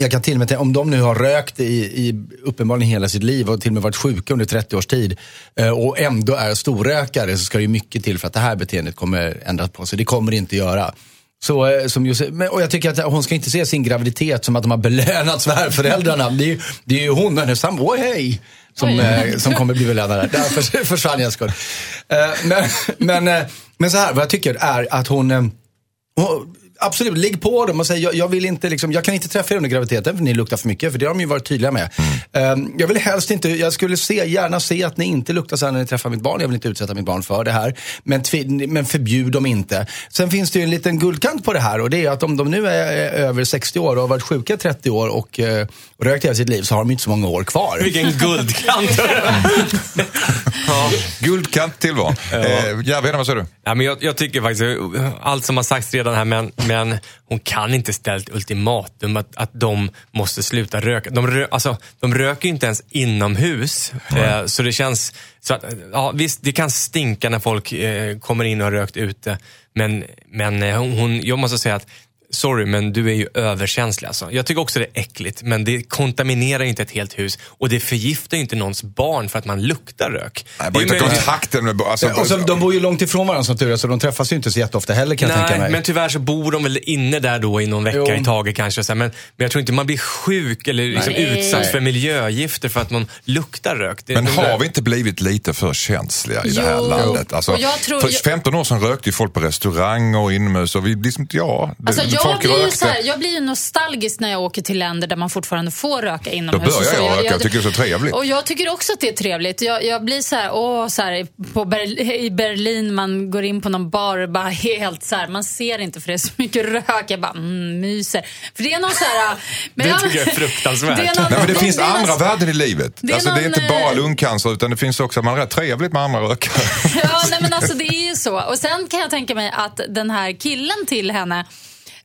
jag kan till och med tänka, om de nu har rökt i, i uppenbarligen hela sitt liv och till och med varit sjuka under 30 års tid eh, och ändå är storrökare så ska det ju mycket till för att det här beteendet kommer ändras på sig. Det kommer det inte göra. Så, eh, som men, och jag tycker att hon ska inte se sin graviditet som att de har belönat svärföräldrarna. Det är, det är ju hon och hennes sambo, hej, som, eh, som kommer bli belönade. Där förs- försvann jag skull. Eh, men, men, eh, men så här, vad jag tycker är att hon, eh, hon absolut, ligg på dem och säg jag, jag vill inte liksom, jag kan inte träffa er under graviditeten för ni luktar för mycket. För det har de ju varit tydliga med. Ehm, jag vill helst inte, jag skulle se, gärna se att ni inte luktar så här när ni träffar mitt barn. Jag vill inte utsätta mitt barn för det här. Men, men förbjud dem inte. Sen finns det ju en liten guldkant på det här och det är att om de nu är, är över 60 år och har varit sjuka i 30 år och, och rökt hela sitt liv så har de inte så många år kvar. Vilken guldkant! ja. Guldkant tillvaron. Eh, Järvheden, vad säger du? Ja, men jag, jag tycker faktiskt, allt som har sagts redan här, men, men hon kan inte ställa ett ultimatum att, att de måste sluta röka. De, rö, alltså, de röker ju inte ens inomhus. Eh, så det känns, så att, ja, visst det kan stinka när folk eh, kommer in och har rökt ute. Men, men eh, hon, jag måste säga att Sorry, men du är ju överkänslig. Alltså. Jag tycker också det är äckligt, men det kontaminerar inte ett helt hus. Och det förgiftar ju inte någons barn för att man luktar rök. Nej, bara inte möjligt- kontakten med... Alltså, Och så, de bor ju långt ifrån varandra som tur är, så de träffas ju inte så jätteofta heller kan jag tänka Nej, mig. men tyvärr så bor de väl inne där då i någon vecka Jo. i taget kanske. och Så här, men, men jag tror inte man blir sjuk eller liksom Nej. utsatt för miljögifter för att man luktar rök. Det, Men det- har vi inte blivit lite för känsliga i det här Jo. landet? Alltså, tror- för jag- 15 år sedan rökte ju folk på restaurang och inomhus och vi liksom, ja, det, Alltså jag, folk blir ju rökte. så här, jag blir ju nostalgisk när jag åker till länder där man fortfarande får röka inomhus. Då börjar så. jag röka, jag tycker det är så trevligt. Och jag tycker också att det är trevligt. Jag, jag blir så här, åh, så här, på Ber- i Berlin, man går in på någon bar och bara helt så här, man ser inte för det är så mycket rök. Jag bara, mm, myser. För det är någon så här... Men Det jag- tycker jag är fruktansvärt. Det är någon- Nej, men det finns är någon- andra värden i livet. Det är alltså, det är någon, inte bara eh, lungcancer utan det finns också, man är rätt trevligt med andra rökare. Ja, nej, men alltså det är ju så. Och sen kan jag tänka mig att den här killen till henne,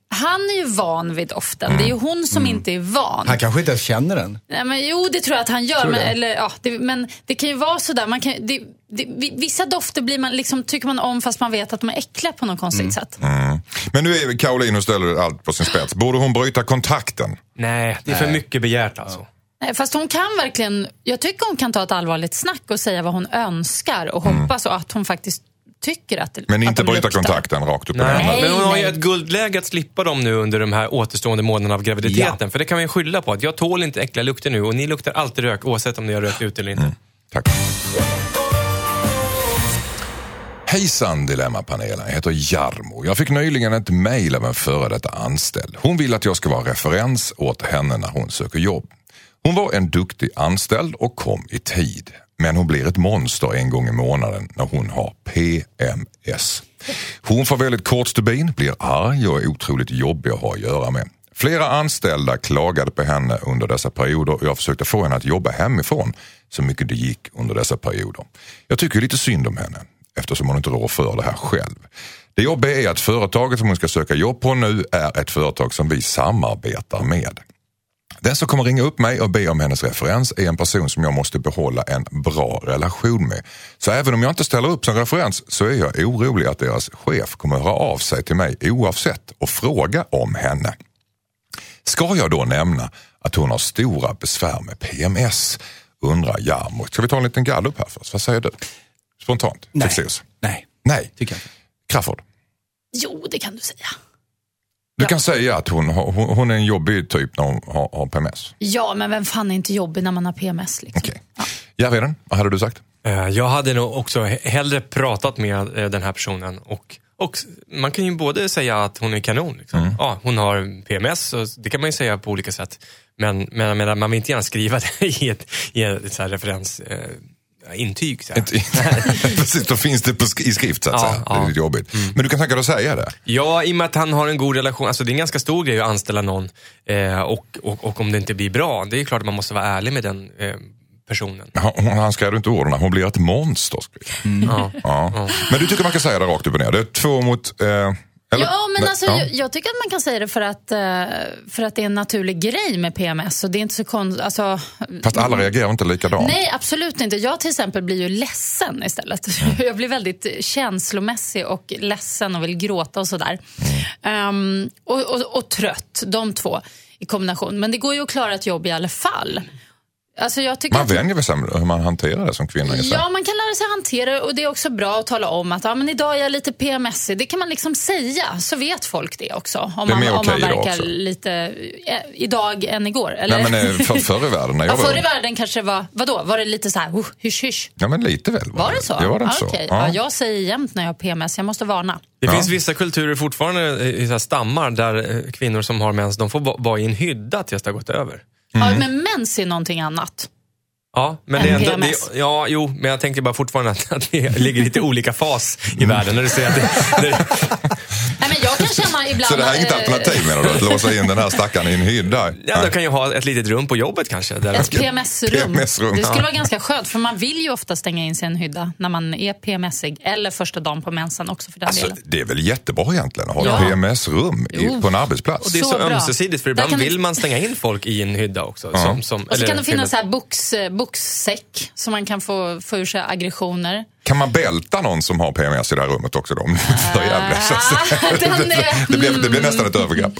han är ju van vid doften. Det är ju hon som inte är van. Han kanske inte ens känner den. Nej, men, jo, det tror jag att han gör. Men, det? eller, ja, det, men det kan ju vara sådär. Man kan, det, det, vi- vissa dofter blir man, liksom, tycker man om fast man vet att de är äckliga på något konstigt sätt. Men nu är Caroline och ställer allt på sin spets. Borde hon bryta kontakten? Nej, det är för mycket begärt alltså. Nej, Fast hon kan verkligen, jag tycker hon kan ta ett allvarligt snack och säga vad hon önskar och hoppas och att hon faktiskt tycker att, Men att inte de bryta luktar. kontakten rakt upp Nej. Nej, men hon har ju ett guldläge att slippa dem nu under de här återstående månaderna av graviditeten. Ja. För det kan man ju skylla på. att Jag tål inte äckliga lukter nu och ni luktar alltid rök oavsett om ni har rökt ut eller inte. Tack. Hejsan Dilemmapanelen, jag heter Jarmo. Jag fick nyligen ett mejl av en före detta anställd. Hon vill att jag ska vara referens åt henne när hon söker jobb. Hon var en duktig anställd och kom i tid. Men hon blir ett monster en gång i månaden när hon har PMS. Hon får väldigt kort stubin, blir arg och är otroligt jobbig att ha att göra med. Flera anställda klagade på henne under dessa perioder och jag försökte få henne att jobba hemifrån så mycket det gick under dessa perioder. Jag tycker lite synd om henne eftersom hon inte rår för det här själv. Det jobbiga är att företaget som hon ska söka jobb på nu är ett företag som vi samarbetar med. Den som kommer ringa upp mig och be om hennes referens är en person som jag måste behålla en bra relation med. Så även om jag inte ställer upp som referens så är jag orolig att deras chef kommer höra av sig till mig oavsett och fråga om henne. Ska jag då nämna att hon har stora besvär med PMS? Undrar Jarmo. Ska vi ta en liten gallup här först? Vad säger du? Spontant? Nej. Nej, Nej. tycker jag inte. Crafoord? Jo, det kan du säga. Du Ja. kan säga att hon, hon, hon är en jobbig typ när hon har, har PMS. Ja, men vem fan är inte jobbig när man har PMS? Liksom? Okej. Järvheden, vad hade du sagt? Eh, Jag hade nog också he- hellre pratat med eh, den här personen och, och man kan ju både säga att hon är kanon. Liksom. Ja, hon har PMS, och det kan man ju säga på olika sätt. Men, men menar, man vill inte gärna skriva det i ett, i ett så här referens, eh, intyg. Så här. Precis, då finns det på, sk- i skrift så att Ja, säga. Det är ja. Mm. lite jobbigt. Men du kan tänka dig att säga det? Ja, i och med att han har en god relation. Alltså det är en ganska stor grej att anställa någon. Eh, och, och, och om det inte blir bra, det är klart att man måste vara ärlig med den eh, personen. Han, han skrev inte orden, hon blir ett monster. Ja. Ja. Men du tycker man kan säga det rakt upp och ner? Det är två mot... Eh, eller? Ja, men alltså, Ja. jag, jag tycker att man kan säga det för att, eh, för att det är en naturlig grej med PMS. Och det är inte så konstigt. Alltså, Fast alla reagerar inte likadant. Nej, absolut inte. Jag till exempel blir ju ledsen istället. Jag blir väldigt känslomässig och ledsen och vill gråta och sådär. Ehm, och, och, och trött, de två i kombination. Men det går ju att klara ett jobb i alla fall. Alltså Man vänjer väl sig med hur man hanterar det som kvinna. gissar. Ja, man kan lära sig hantera det och det är också bra att tala om att ja, men idag är jag lite PMSig. Det kan man liksom säga, så vet folk det också. Om Det man, om man verkar också. lite eh, idag än igår. Eller? Nej, men eh, för, förr i världen när jag ja, förr i var världen kanske det var, vadå, var det lite så här, uh, hysch hysch? Ja, men lite väl. Var det så? Ja, var det ah, så? okej. Ja. Ja, jag säger jämt när jag har PMS, jag måste varna. Det Ja. finns vissa kulturer fortfarande i så här stammar där eh, kvinnor som har mens, de får va- vara i en hydda tills det har gått över. Mm. Ja, men mens är någonting annat. Ja, men det är ändå, det, ja, jo, men jag tänkte bara fortfarande att, att vi ligger i lite olika fas i världen. När du säger att det, det, Nej, men jag kan känna ibland... Så det här är inget eh, alternativ menar du? Att låsa in den här stackaren i en hydda? ja, de kan ju ha ett litet rum på jobbet kanske. Där Ett PMS-rum. PMS-rum, det skulle ja. vara ganska skönt för man vill ju ofta stänga in sig i en hydda när man är PMSig. Eller första dagen på mensen också för den Alltså, delen. det är väl jättebra egentligen att ha Ja. ett PMS-rum på en arbetsplats? och det är så, Så ömsesidigt, för ibland vill man stänga in folk i en hydda också. Som, som, Och så eller kan det finnas så här box, eh, boxsäck så man kan få, få ur sig aggressioner. Kan man bälta någon som har PMS i det här rummet också då? Är för så. Ah, den det, blir, det blir nästan ett övergrepp.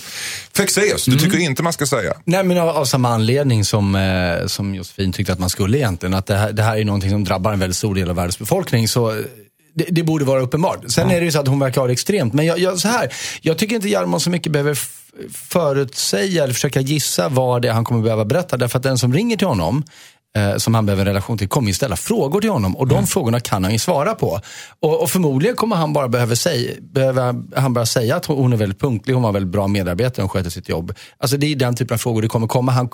Fexeus, du tycker inte man ska säga? Nej, men av, av samma anledning som, eh, som Josefin tyckte att man skulle egentligen. Att det här, det här är någonting som drabbar en väldigt stor del av världens befolkning. Så eh, det, det borde vara uppenbart. Sen är det ju så att hon verkar ha det extremt. Men jag, jag, så här, jag tycker inte Jarmo så mycket behöver förutsäga eller försöka gissa vad det är han kommer behöva berätta. Därför att den som ringer till honom eh, som han behöver en relation till kommer ju ställa frågor till honom och de frågorna kan han ju svara på. Och, och förmodligen kommer han bara behöva säga, behöva, han bara säga att hon är väldigt punktlig, hon var väldigt bra medarbetare, hon sköter sitt jobb. Alltså det är den typen av frågor det kommer komma. Han,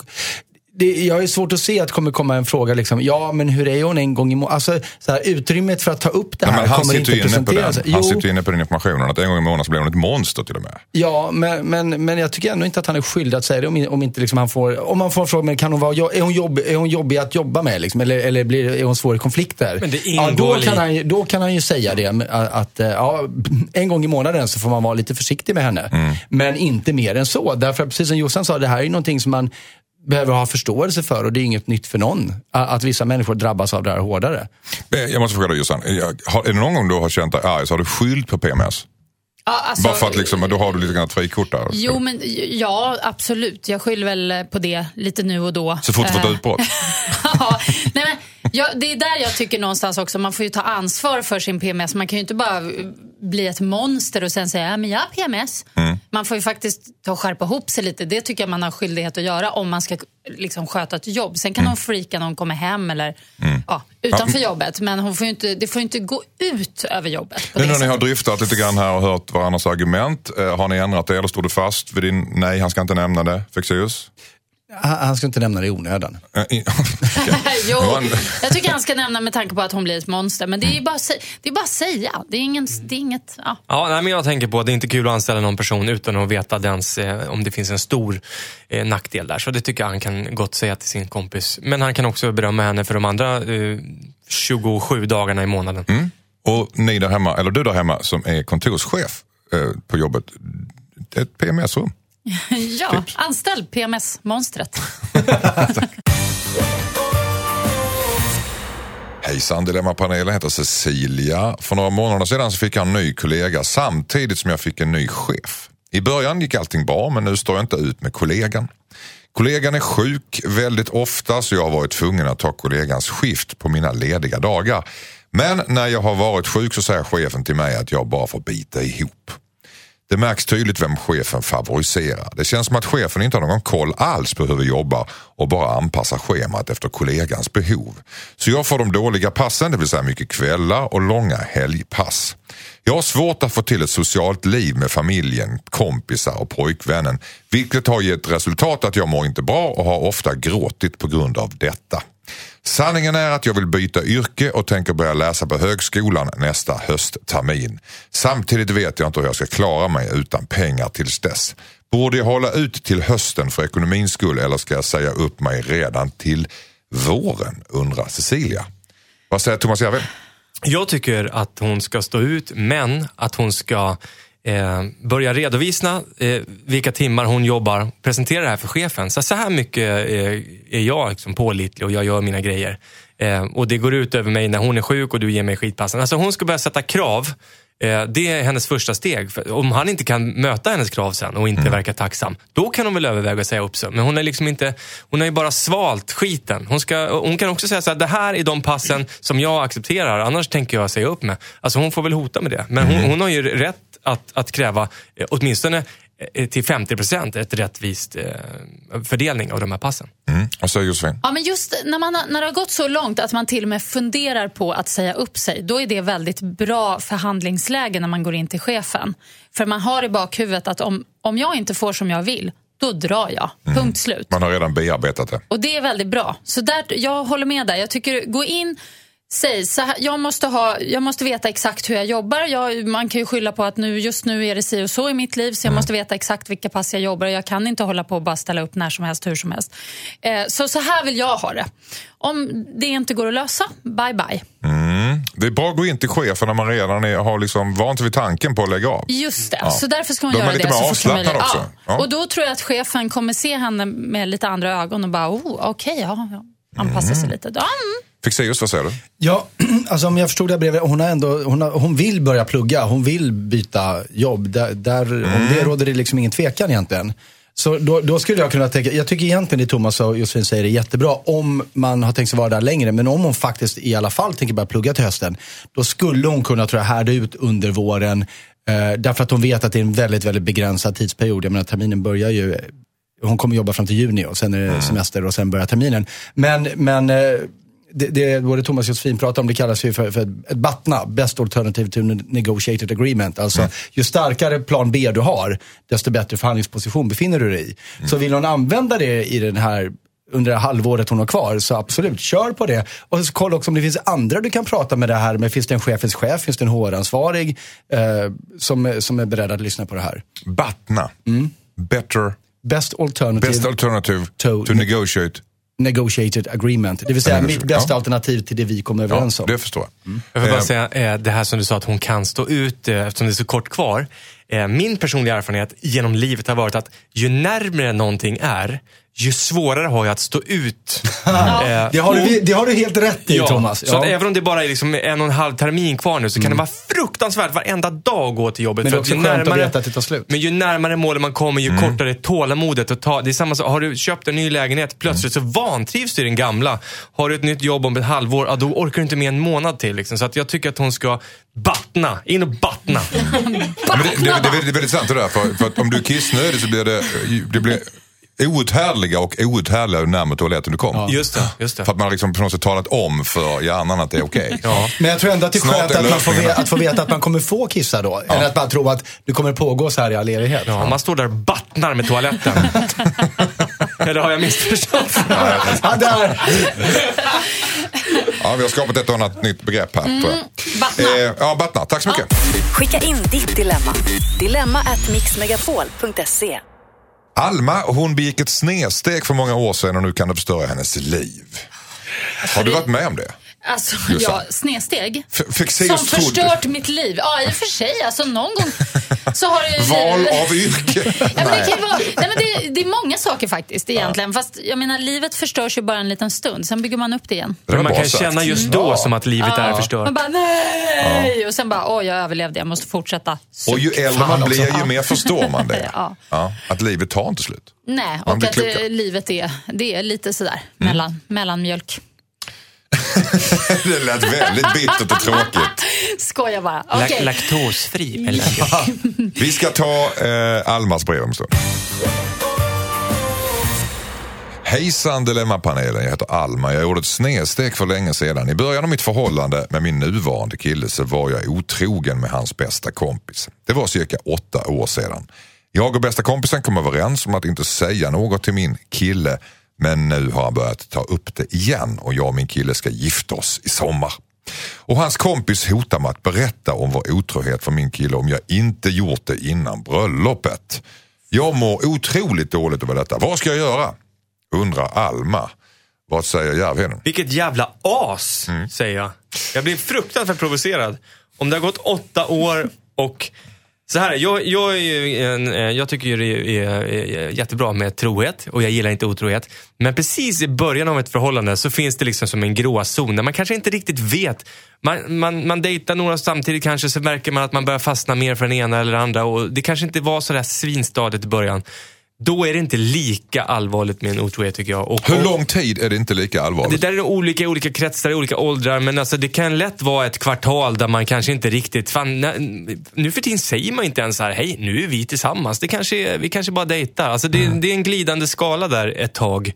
det, jag är svårt att se att det kommer komma en fråga, liksom, ja men hur är hon en gång i månaden? Alltså, så här, utrymmet för att ta upp det Nej, här men han kommer sitter inte presenteras. Han Jo, sitter ju inne på den informationen att en gång i månaden så blir hon ett monster till och med. Ja, men, men, men jag tycker ändå inte att han är skyldig att säga det om, om inte liksom han får, om man får en fråga, men kan hon vara, är hon, jobb, är hon jobbig att jobba med liksom? Eller, eller blir, är hon svår i konflikter? Men det ja, då, kan han, ju- då kan han ju säga det, att, eh, ja, en gång i månaden så får man vara lite försiktig med henne. Mm. Men inte mer än så. Därför precis som Jossan sa, det här är någonting som man behöver ha förståelse för och det är inget nytt för någon. Att vissa människor drabbas av det här hårdare. Eh, Jag måste fråga dig Jossan, har- är det någon gång du har känt dig arg så har du skyllt på PMS? Ja, alltså, Bara för att liksom, då har du lite grann ett frikort där. Jo, men ja, absolut. Jag skyller väl på det lite nu och då. Så fort du får ett Eh, utbrott. ja, nej, men, ja, det är där jag tycker någonstans också, man får ju ta ansvar för sin PMS. Man kan ju inte bara eh, bli ett monster och sen säga, ja, men jag har PMS. Mm. Man får ju faktiskt ta och skärpa ihop sig lite. Det tycker jag man har skyldighet att göra om man ska liksom, sköta ett jobb. Sen kan Mm. hon freaka när hon kommer hem eller ja, utanför jobbet. Men hon får inte, det får inte gå ut över jobbet. Nu det när ni har dryftat lite grann här och hört varandras argument, eh, har ni ändrat er eller står du fast vid din nej, han ska inte nämna det, Fexeus? Han, han ska inte nämna det i onödan. Jo, jag tycker han ska nämna med tanke på att hon blir ett monster. Men det är ju bara, det är bara att säga. Det är, ingen, det är inget... Ja. Ja, nej, men jag tänker på att det är inte kul att anställa någon person utan att veta dens, eh, om det finns en stor eh, nackdel där. Så det tycker jag han kan gott säga till sin kompis. Men han kan också berömma henne för de andra eh, 27 dagarna i månaden. Mm. Och ni där hemma, eller du där hemma som är kontorschef eh, på jobbet, ett PMS-rum. Ja, anställ PMS-monstret. Hejsan, Dilemmapanelen heter Cecilia. För några månader sedan så fick jag en ny kollega samtidigt som jag fick en ny chef. I början gick allting bra men nu står jag inte ut med kollegan. Kollegan är sjuk väldigt ofta så jag har varit tvungen att ta kollegans skift på mina lediga dagar. Men när jag har varit sjuk så säger chefen till mig att jag bara får bita ihop. Det märks tydligt vem chefen favoriserar. Det känns som att chefen inte har någon koll alls på hur vi jobbar och bara anpassar schemat efter kollegans behov. Så jag får de dåliga passen, det vill säga mycket kvällar och långa helgpass. Jag har svårt att få till ett socialt liv med familjen, kompisar och pojkvännen, vilket har gett resultat att jag mår inte bra och har ofta gråtit på grund av detta. Sanningen är att jag vill byta yrke och tänker börja läsa på högskolan nästa hösttermin. Samtidigt vet jag inte hur jag ska klara mig utan pengar tills dess. Borde jag hålla ut till hösten för ekonomins skull eller ska jag säga upp mig redan till våren? undrar Cecilia. Vad säger Thomas Järved? Jag tycker att hon ska stå ut, men att hon ska eh, börja redovisa eh, vilka timmar hon jobbar, presentera det här för chefen. Så, så här mycket eh, är jag liksom pålitlig och jag gör mina grejer. Eh, och det går ut över mig när hon är sjuk och du ger mig skitpassen. Alltså hon ska börja sätta krav Eh, Det är hennes första steg. För om han inte kan möta hennes krav sen och inte verkar tacksam, då kan hon väl överväga att säga upp sig. Men hon är liksom inte, hon har ju bara svalt skiten. Hon, ska, hon kan också säga så här, det här är de passen som jag accepterar, annars tänker jag säga upp mig. Alltså hon får väl hota med det. Men hon, hon har ju rätt att, att kräva eh, åtminstone eh, till 50 procent ett rättvist eh, fördelning av de här passen. Mm. Vad säger Josefin? Ja, men just när, man, har- när det har gått så långt att man till och med funderar på att säga upp sig, då är det väldigt bra förhandlingsläge när man går in till chefen. För man har i bakhuvudet att om, om jag inte får som jag vill, då drar jag. Punkt slut. Man har redan bearbetat det. Och det är väldigt bra. Så där, jag håller med där. Jag tycker, gå in, säg så här, jag måste, ha, jag måste veta exakt hur jag jobbar. Jag, man kan ju skylla på att nu, just nu är det si och så i mitt liv så jag måste veta exakt vilka pass jag jobbar. Jag kan inte hålla på och bara ställa upp när som helst, hur som helst. Eh, så så här vill jag ha det. Om det inte går att lösa, bye bye. Det är att gå in till chefen när man redan är, har liksom vant vid tanken på att lägga av. Just det, Ja. så därför ska hon Då är göra lite det. mer så fort som avslappnad också. Ja. Och då tror jag att chefen kommer se henne med lite andra ögon och bara, oh, okej, ja, ja. Anpassa sig lite. Ja, mm. Fixeus, vad säger du? Ja, alltså om jag förstod det här brevet, hon, har ändå, hon, har, hon vill börja plugga, hon vill byta jobb. Där, där, Om det råder det liksom ingen tvekan egentligen. Så då, då skulle jag kunna tänka, jag tycker egentligen det Thomas och Josefin säger är jättebra om man har tänkt sig vara där längre. Men om hon faktiskt i alla fall tänker börja plugga till hösten, då skulle hon kunna tror jag, härda ut under våren. Eh, därför att hon vet att det är en väldigt, väldigt begränsad tidsperiod. Jag menar terminen börjar ju hon kommer jobba fram till juni och sen är det semester och sen börjar terminen. Men, men eh, det, det både Thomas och Josefin pratar om, det kallas ju för, för ett BATNA, Best Alternative to Negotiated Agreement. Alltså ju starkare plan B du har, desto bättre förhandlingsposition befinner du dig i. Så vill hon använda det i den här under det halvåret hon har kvar, så absolut, kör på det. Och så kolla också om det finns andra du kan prata med det här med. Finns det en chefens chef, finns det en HR-ansvarig eh, som, som är beredd att lyssna på det här? Batna. Better, Best Alternative best alternative To- to, negotiate. Negotiated Agreement. Det vill säga mitt bästa ja. alternativ till det vi kommer Ja, överens om. det förstår jag. Jag får bara Eh, säga eh, det här som du sa att hon kan stå ut eh, eftersom det är så kort kvar. Eh, Min personliga erfarenhet genom livet har varit att ju närmare någonting är, ju svårare har jag att stå ut. Eh, Det, har du, det har du helt rätt i Ja, Thomas. så att även om det bara är liksom en och en halv termin kvar nu så kan det vara fruktansvärt varenda dag att gå till jobbet. Men det är också skönt att veta att det tar slut. Men ju närmare målet man kommer, ju kortare är tålamodet att ta. Det är samma sak, har du köpt en ny lägenhet, plötsligt så vantrivs du i den gamla. Har du ett nytt jobb om ett halvår, ja, då orkar du inte med en månad till. Liksom. Så att jag tycker att hon ska battna, in och battna. Men det, det, det, är väldigt- det är väldigt sant det där. För, för att om du är kissnödig så blir det, det blir outhärdliga och outhärdliga ju närmare toaletten du kommer. Just det, just det. För att man liksom på något sätt talat om för hjärnan att det är okej. Ja. Men jag tror ändå att det är skönt att, man får veta, att få veta att man kommer få kissa då. Än att bara tro att det kommer pågå så här i all evighet. Ja, man står där och battnar med toaletten. Eller har jag missförstått? Ja, där. Ja, vi har skapat ett och annat nytt begrepp här. tror. Battna. Eh, ja, Battna. Tack så mycket. Skicka in ditt dilemma. Dilemma at mixmegapol.se. Alma, hon begick ett snedsteg för många år sedan och nu kan det förstöra hennes liv. Har du varit med om det? Alltså, ja, det. snedsteg. F- Som förstört mitt liv. Ja, i och för sig. Alltså, någon gång så har det ju... Val av yrke. Ja, men det, kan ju vara, nej, men det, det är många saker faktiskt egentligen. Fast jag menar, livet förstörs ju bara en liten stund. Sen bygger man upp det igen. Det man kan sagt. känna just då som att livet är förstört. Man bara nej! Och sen bara, åh jag överlevde, jag måste fortsätta. Och ju Suck. äldre man blir, ju mer förstår man det. Ja. Ja, att livet tar inte slut. Nej, Man och att klokare. eh, livet är, det är lite sådär, Mm. mellan, mellanmjölk. Det lät väldigt bittert och tråkigt. Skojar bara. Lak- Okej. Laktosfri mellanmjölk. Vi ska ta eh, Almas brev om stund. Hejsan Dilemmapanelen, jag heter Alma. Jag gjorde ett snedsteg för länge sedan. I början av mitt förhållande med min nuvarande kille så var jag otrogen med hans bästa kompis. Det var cirka åtta år sedan. Jag och bästa kompisen kom överens om att inte säga något till min kille men nu har han börjat ta upp det igen och jag och min kille ska gifta oss i sommar. Och hans kompis hotar med att berätta om vår otrohet för min kille om jag inte gjort det innan bröllopet. Jag mår otroligt dåligt över detta. Vad ska jag göra? Undrar Alma. Vad säger Järvheden? Vilket jävla as, säger jag. Jag blir fruktansvärt provocerad. Om det har gått åtta år och så här, jag, jag, är ju en, eh, jag tycker ju det är, är, är jättebra med trohet och jag gillar inte otrohet. Men precis i början av ett förhållande så finns det liksom som en gråzon där man kanske inte riktigt vet. Man, man, man dejtar några samtidigt kanske så märker man att man börjar fastna mer för den ena eller den andra och det kanske inte var så där svinstadigt i början. Då är det inte lika allvarligt med en otrohet tycker jag. Och, Hur lång tid är det inte lika det allvarligt? där är olika i olika kretsar, i olika åldrar, men alltså det kan lätt vara ett kvartal där man kanske inte riktigt, fan, nu för tiden säger man inte ens så här, hej nu är vi tillsammans, det kanske är, vi kanske bara dejtar. Alltså det, det är en glidande skala där ett tag.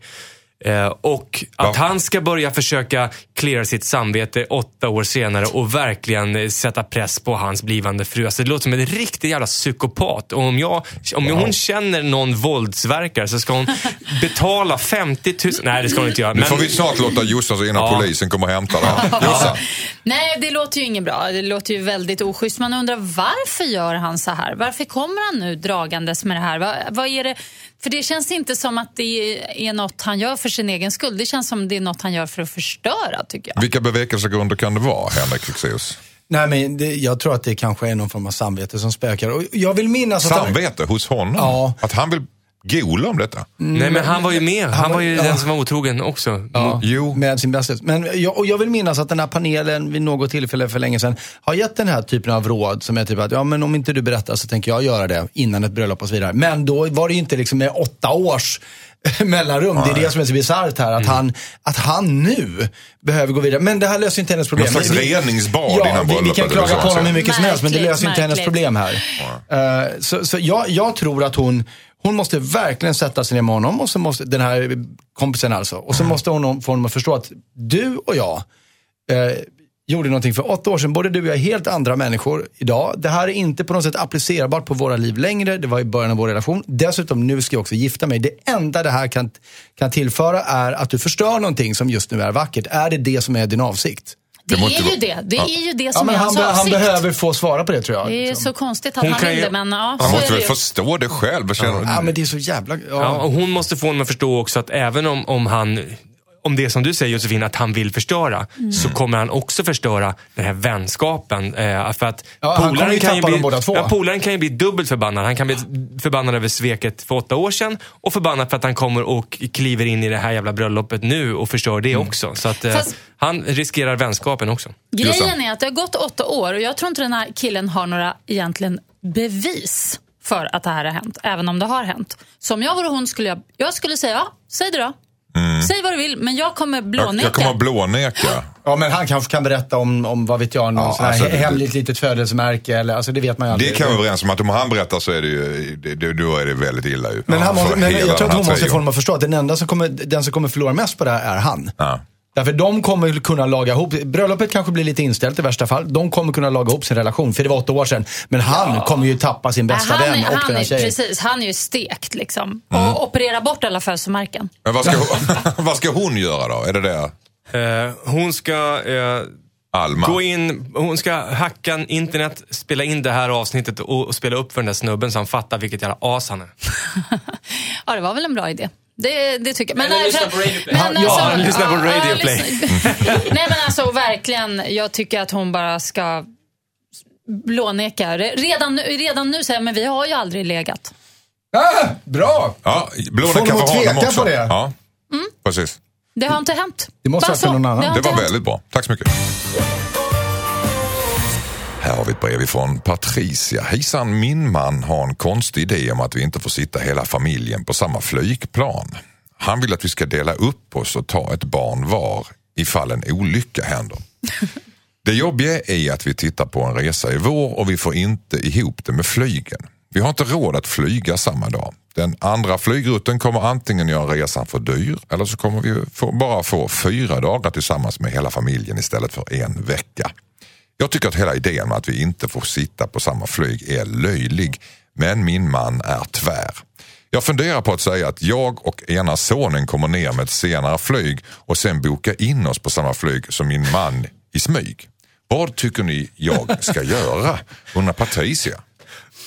Eh, och att Ja. han ska börja försöka cleara sitt samvete åtta år senare och verkligen eh, sätta press på hans blivande fru. Alltså det låter som en riktig jävla psykopat. Och om, jag, om hon känner någon våldsverkare så ska hon betala 50 000. Nej, det ska hon inte göra. Nu Men- får vi snart låta Jossan så innan Ja. polisen kommer och hämtar dig. Jossan, Nej, det låter ju inget bra. Det låter ju väldigt oschysst. Man undrar varför gör han så här? Varför kommer han nu dragandes med det här? Vad, vad är det? För det känns inte som att det är något han gör för sin egen skull. Det känns som det är något han gör för att förstöra, tycker jag. vilka bevekelsegrunder kan det vara, Henrik Fexeus? Nej, men det, jag tror att det kanske är någon form av samvete som spökar. Och jag vill minnas att... han- Samvete hos honom? Ja. Att han vill gola om detta? Nej, men han var ju med. Han, Han var ju ja. den som var otrogen också. Ja, Jo. med sin bästis. Men jag, och jag vill minnas att den här panelen vid något tillfälle för länge sedan har gett den här typen av råd som är typ att ja, men om inte du berättar så tänker jag göra det innan ett bröllop och så vidare. Men då var det ju inte liksom med åtta års mellanrum. Det är det som är så bisarrt här. Att, han, att han nu behöver gå vidare. Men det här löser inte hennes problem. Någon slags reningsbad ja, innan vi, vi kan klaga på honom hur mycket som helst men det Märkligt, löser inte hennes märkligt. problem här. Eh, så så jag, jag tror att hon, hon måste verkligen sätta sig ner med honom och så måste, den här kompisen alltså. Och så måste hon få honom att förstå att du och jag eh, gjorde någonting för åtta år sedan. Både du och jag är helt andra människor idag. Det här är inte på något sätt applicerbart på våra liv längre. Det var i början av vår relation. Dessutom, nu ska jag också gifta mig. Det enda det här kan, kan tillföra är att du förstör någonting som just nu är vackert. Är det det som är din avsikt? Det, Det är ju vara- det. Det är ju det Ja, som men är han, hans han avsikt. behöver få svara på det tror jag. Det är liksom. så konstigt att Hon han vill ju- men ja, Han måste väl ju. förstå det själv? Känner, Ja, men det är så jävla... Ja. Ja, och hon måste få honom att förstå också att även om, om han om det är som du säger Josefin, att han vill förstöra, Mm. så kommer han också förstöra den här vänskapen. Eh, för att Ja, han kommer ju kan tappa bli, dem båda två. Ja, polaren kan ju bli dubbelt förbannad. Han kan bli förbannad över sveket för åtta år sedan och förbannad för att han kommer och kliver in i det här jävla bröllopet nu och förstör det Mm. också. Så att eh, Fast- han riskerar vänskapen också. Grejen är att det har gått åtta år och jag tror inte den här killen har några egentligen bevis för att det här har hänt, även om det har hänt. Så om jag vore hon skulle jag, jag skulle säga, ja, säg det då. Säg vad du vill, men jag kommer jag, blåneka. jag kommer att blåneka. Ja, men han kanske kan berätta om, om vad vet jag, någon Ja, sån här alltså, det- hemligt litet födelsemärke eller, alltså det vet man ju aldrig. Det kan vi vara överens om att om han berättar så är det ju, det, det, då är det väldigt illa ut. Men, han men jag tror den att hon måste få honom att förstå att den enda som kommer, den som kommer förlora mest på det här är han. Ja. Därför de kommer kunna laga ihop, bröllopet kanske blir lite inställt i värsta fall. De kommer kunna laga ihop sin relation, för det var åtta år sedan. Men han kommer ju tappa sin bästa han, vän är, och han, den här är, tjejen. precis, han är ju stekt liksom. Mm. Och operera bort alla födelsemärken. Men vad ska, hon, vad ska hon göra då? Är det det? Eh, hon ska eh, Alma? gå in, hon ska hacka internet, spela in det här avsnittet och, och spela upp för den där snubben så han fattar vilket jävla as han är. Ja, det var väl en bra idé. Det, det tycker jag. Men, Eller lyssna på Radio Play. men Han- ja, han lyssnar på Radio ja, Play. lyssna- Nej men alltså verkligen, jag tycker att hon bara ska blåneka. Redan, nu- redan nu säger jag, men vi har ju aldrig legat. Ah, bra! Ja, blåneka för honom också. på det? Ja, Mm. precis. Det har inte hänt. Det måste för så. någon annan. Det, Det var hänt. väldigt bra. Tack så mycket. Här har vi ett brev ifrån Patricia. Hejsan, min man har en konstig idé om att vi inte får sitta hela familjen på samma flygplan. Han vill att vi ska dela upp oss och ta ett barn var ifall en olycka händer. Det jobbiga är att vi tittar på en resa i vår och vi får inte ihop det med flygen. Vi har inte råd att flyga samma dag. Den andra flygrutten kommer antingen göra resan för dyr eller så kommer vi få, bara få fyra dagar tillsammans med hela familjen istället för en vecka. Jag tycker att hela idén med att vi inte får sitta på samma flyg är löjlig, men min man är tvär. Jag funderar på att säga att jag och ena sonen kommer ner med ett senare flyg och sen boka in oss på samma flyg som min man i smyg. Vad tycker ni jag ska göra? Undrar Patricia.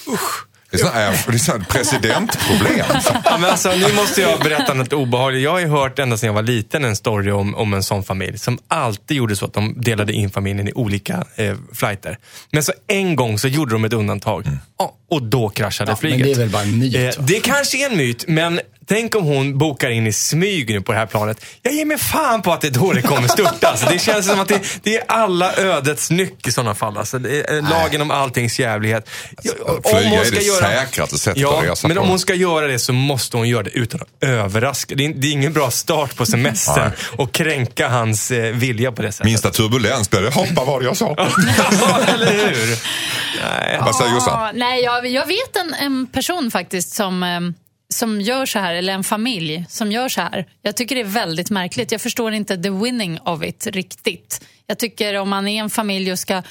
Usch det är sån här presidentproblem. Ja, men alltså, nu måste jag berätta något obehagligt. Jag har ju hört ända sedan jag var liten en story om, om en sån familj som alltid gjorde så att de delade in familjen i olika eh, flighter. Men så en gång så gjorde de ett undantag Ja, och då kraschade Ja, men flyget. det är väl bara en myt, Eh, det kanske är en myt, men tänk om hon bokar in i smyg nu på det här planet. Jag ger mig fan på att det är då det kommer störtas. det känns som att det, det är alla ödets nyck i sådana fall. Alltså, det är lagen om alltings jävlighet. Om Flyga hon är ska det göra- säkraste sättet Ja, att resa men på. om hon ska göra det så måste hon göra det utan att överraska. Det är, det är ingen bra start på semestern och kränka hans eh, vilja på det sättet. Minsta turbulens blir det, hoppa vad jag sa. ja, eller hur? Nej. Vad säger Jossan? Nej, jag, jag vet en, en person faktiskt som, eh, som gör så här, eller en familj som gör så här. Jag tycker det är väldigt märkligt. Jag förstår inte the winning of it riktigt. Jag tycker om man är en familj och ska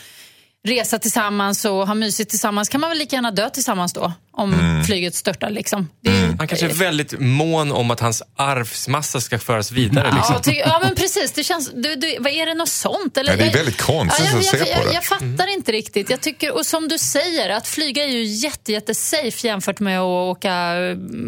resa tillsammans och ha mysigt tillsammans kan man väl lika gärna dö tillsammans då. Om Mm. flyget störtar liksom. Det är, Han kanske är väldigt mån om att hans arvsmassa ska föras vidare. Liksom. Ja, ty, ja men precis. Det känns, du, du, vad är det något sånt? Eller, Nej, det är jag- väldigt konstigt jag, att se jag, på jag, det. Jag fattar inte riktigt. Jag tycker, och som du säger, att flyga är ju jätte, jätte safe jämfört med att åka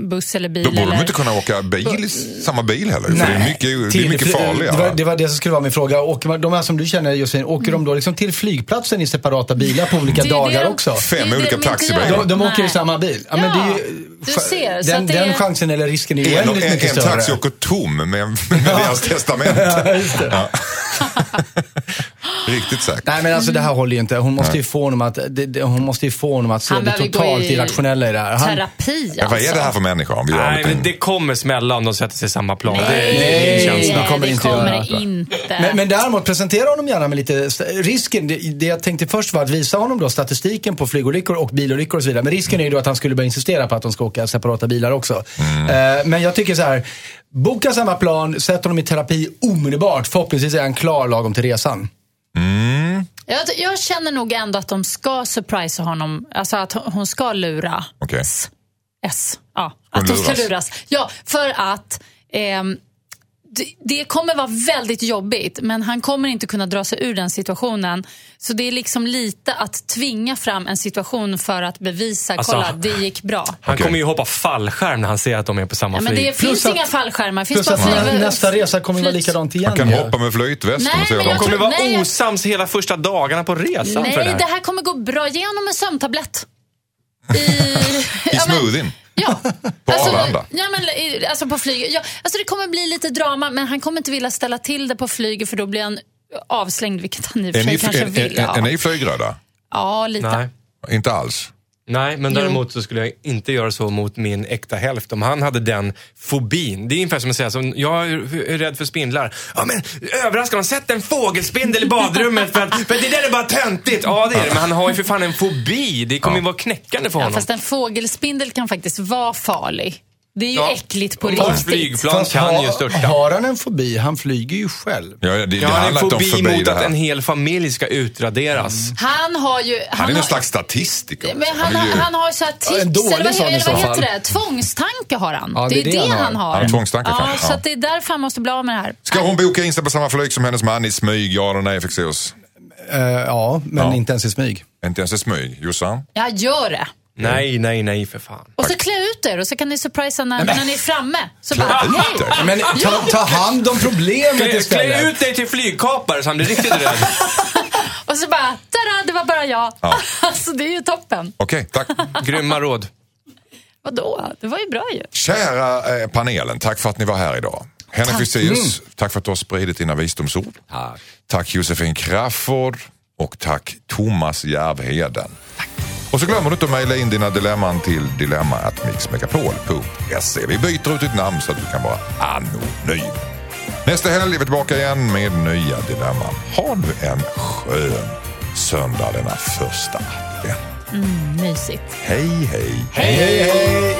buss eller bil. Då borde eller... de inte kunna åka bil, samma bil heller. För det är mycket, det är mycket farligare. Det var, det var det som skulle vara min fråga. Åker man, de här som du känner Josefin, åker de då liksom till flygplatsen i separata bilar på olika dagar det de- också? Fem olika taxibilar. De, de åker i Nej. samma bil? Ja, Ja, men det är ju, du ser, så den, att det den är- chansen eller risken är ju En, oändligt en, mycket en större. taxi åker tom med, med deras testament. Ja. Riktigt säkert. Nej men alltså det här håller ju inte. Hon måste ju få honom att, det, det, hon måste ju få honom att se Han det behöver gå totalt i irrationella i det här. Han, Terapi Ja, vad är alltså. det här för människa om vi gör Nej, någonting? men det kommer smälla om de sätter sig i samma plan. Nej, det, Nej, det är det känslan. kommer det inte kommer göra. inte. men, men däremot, presentera honom gärna med lite... Risken, det, det jag tänkte först var att visa honom då statistiken på flygolyckor och bilolyckor och så vidare. Men risken är ju då att han skulle börja insistera på att de ska åka separata bilar också. Eh, men jag tycker så här, boka samma plan, sätt honom i terapi omedelbart. Förhoppningsvis är han klar lagom till resan. Jag, jag känner nog ändå att de ska surprisa honom. Alltså att hon ska lura Okej. S. S. Ja, Hon att hon ska luras. luras. Ja, för att ehm, det, det kommer vara väldigt jobbigt, men han kommer inte kunna dra sig ur den situationen. Så det är liksom lite att tvinga fram en situation för att bevisa, Alltså, kolla, det gick bra. Han Okej. kommer ju hoppa fallskärm när han ser att de är på samma Ja, men flyg. det Plus finns att- inga fallskärmar. Det finns Plus bara att flyg, nästa resa kommer vara likadant igen. Man kan ju. hoppa med flytvästen Nej, och se men De kommer tror- vara nej. osams hela första dagarna på resan Nej, för det här. det här kommer gå bra. Ge honom en sömntablett. I, I Ja, men- smoothien. Ja. På alltså, Arlanda. Ja, men, alltså på flyget. Ja, alltså det kommer bli lite drama, men han kommer inte vilja ställa till det på flyget för då blir han avslängd, vilket han i och för Är sig kanske är, vill. är, ja. är ni flygrädda? ja, lite. Nej. Inte alls. Nej, men däremot så skulle jag inte göra så mot min äkta hälft. Om han hade den fobin. Det är ungefär som att säga, som, jag är rädd för spindlar. Ja men överraska honom, sätt en fågelspindel i badrummet för att, för det där är bara töntigt. Ja det är det, men han har ju för fan en fobi. Det kommer ju vara knäckande för Ja, honom. fast en fågelspindel kan faktiskt vara farlig. Det är ju Ja. äckligt på riktigt. flygplan Fast kan har, ju störta. har han en fobi? Han flyger ju själv. Ja, det, det Jag har en fobi förbi mot det att en hel familj ska utraderas. Han har ju... Han är har, någon slags statistiker. men han, är ju- han har ju så här tics, Ja, en dålig eller vad, sån eller vad heter det? Tvångstanke har han. Ja, det är det, han har. Han har tvångstankar ja, kanske, Så ja. att det är därför han måste bli av med det här. Ska hon boka in sig på samma flyg som hennes man i smyg? Ja eller nej Fexeus? Eh, ja, men Ja. inte ens i smyg. Inte ens i smyg. Jossan? Ja, gör det. Nej, nej, nej för fan. Och så klä ut er och så kan ni surprisa när, när ni är framme. Så bara, ut hej! er? Men ta, ta hand om problemet Klä, klä istället. ut dig till flygkapare så han blir riktigt rädd. Och så bara, tada, det var bara jag. Ja. Alltså det är ju toppen. Okej, tack. Grymma råd. Vadå? Det var ju bra ju. Kära eh, panelen, tack för att ni var här idag. Henrik Fexeus, tack för att du har spridit dina visdomsord. Tack. Tack Josefin Crafoord och tack Thomas Järvheden. Och så glömmer du inte att mejla in dina dilemman till dilemma.mixmegapol.se. Vi byter ut ditt namn så att du kan vara anonym. Nästa helg är vi tillbaka igen med nya dilemman. Ha nu en skön söndag denna första advent. Mysigt. Hej, hej. Hej, hej.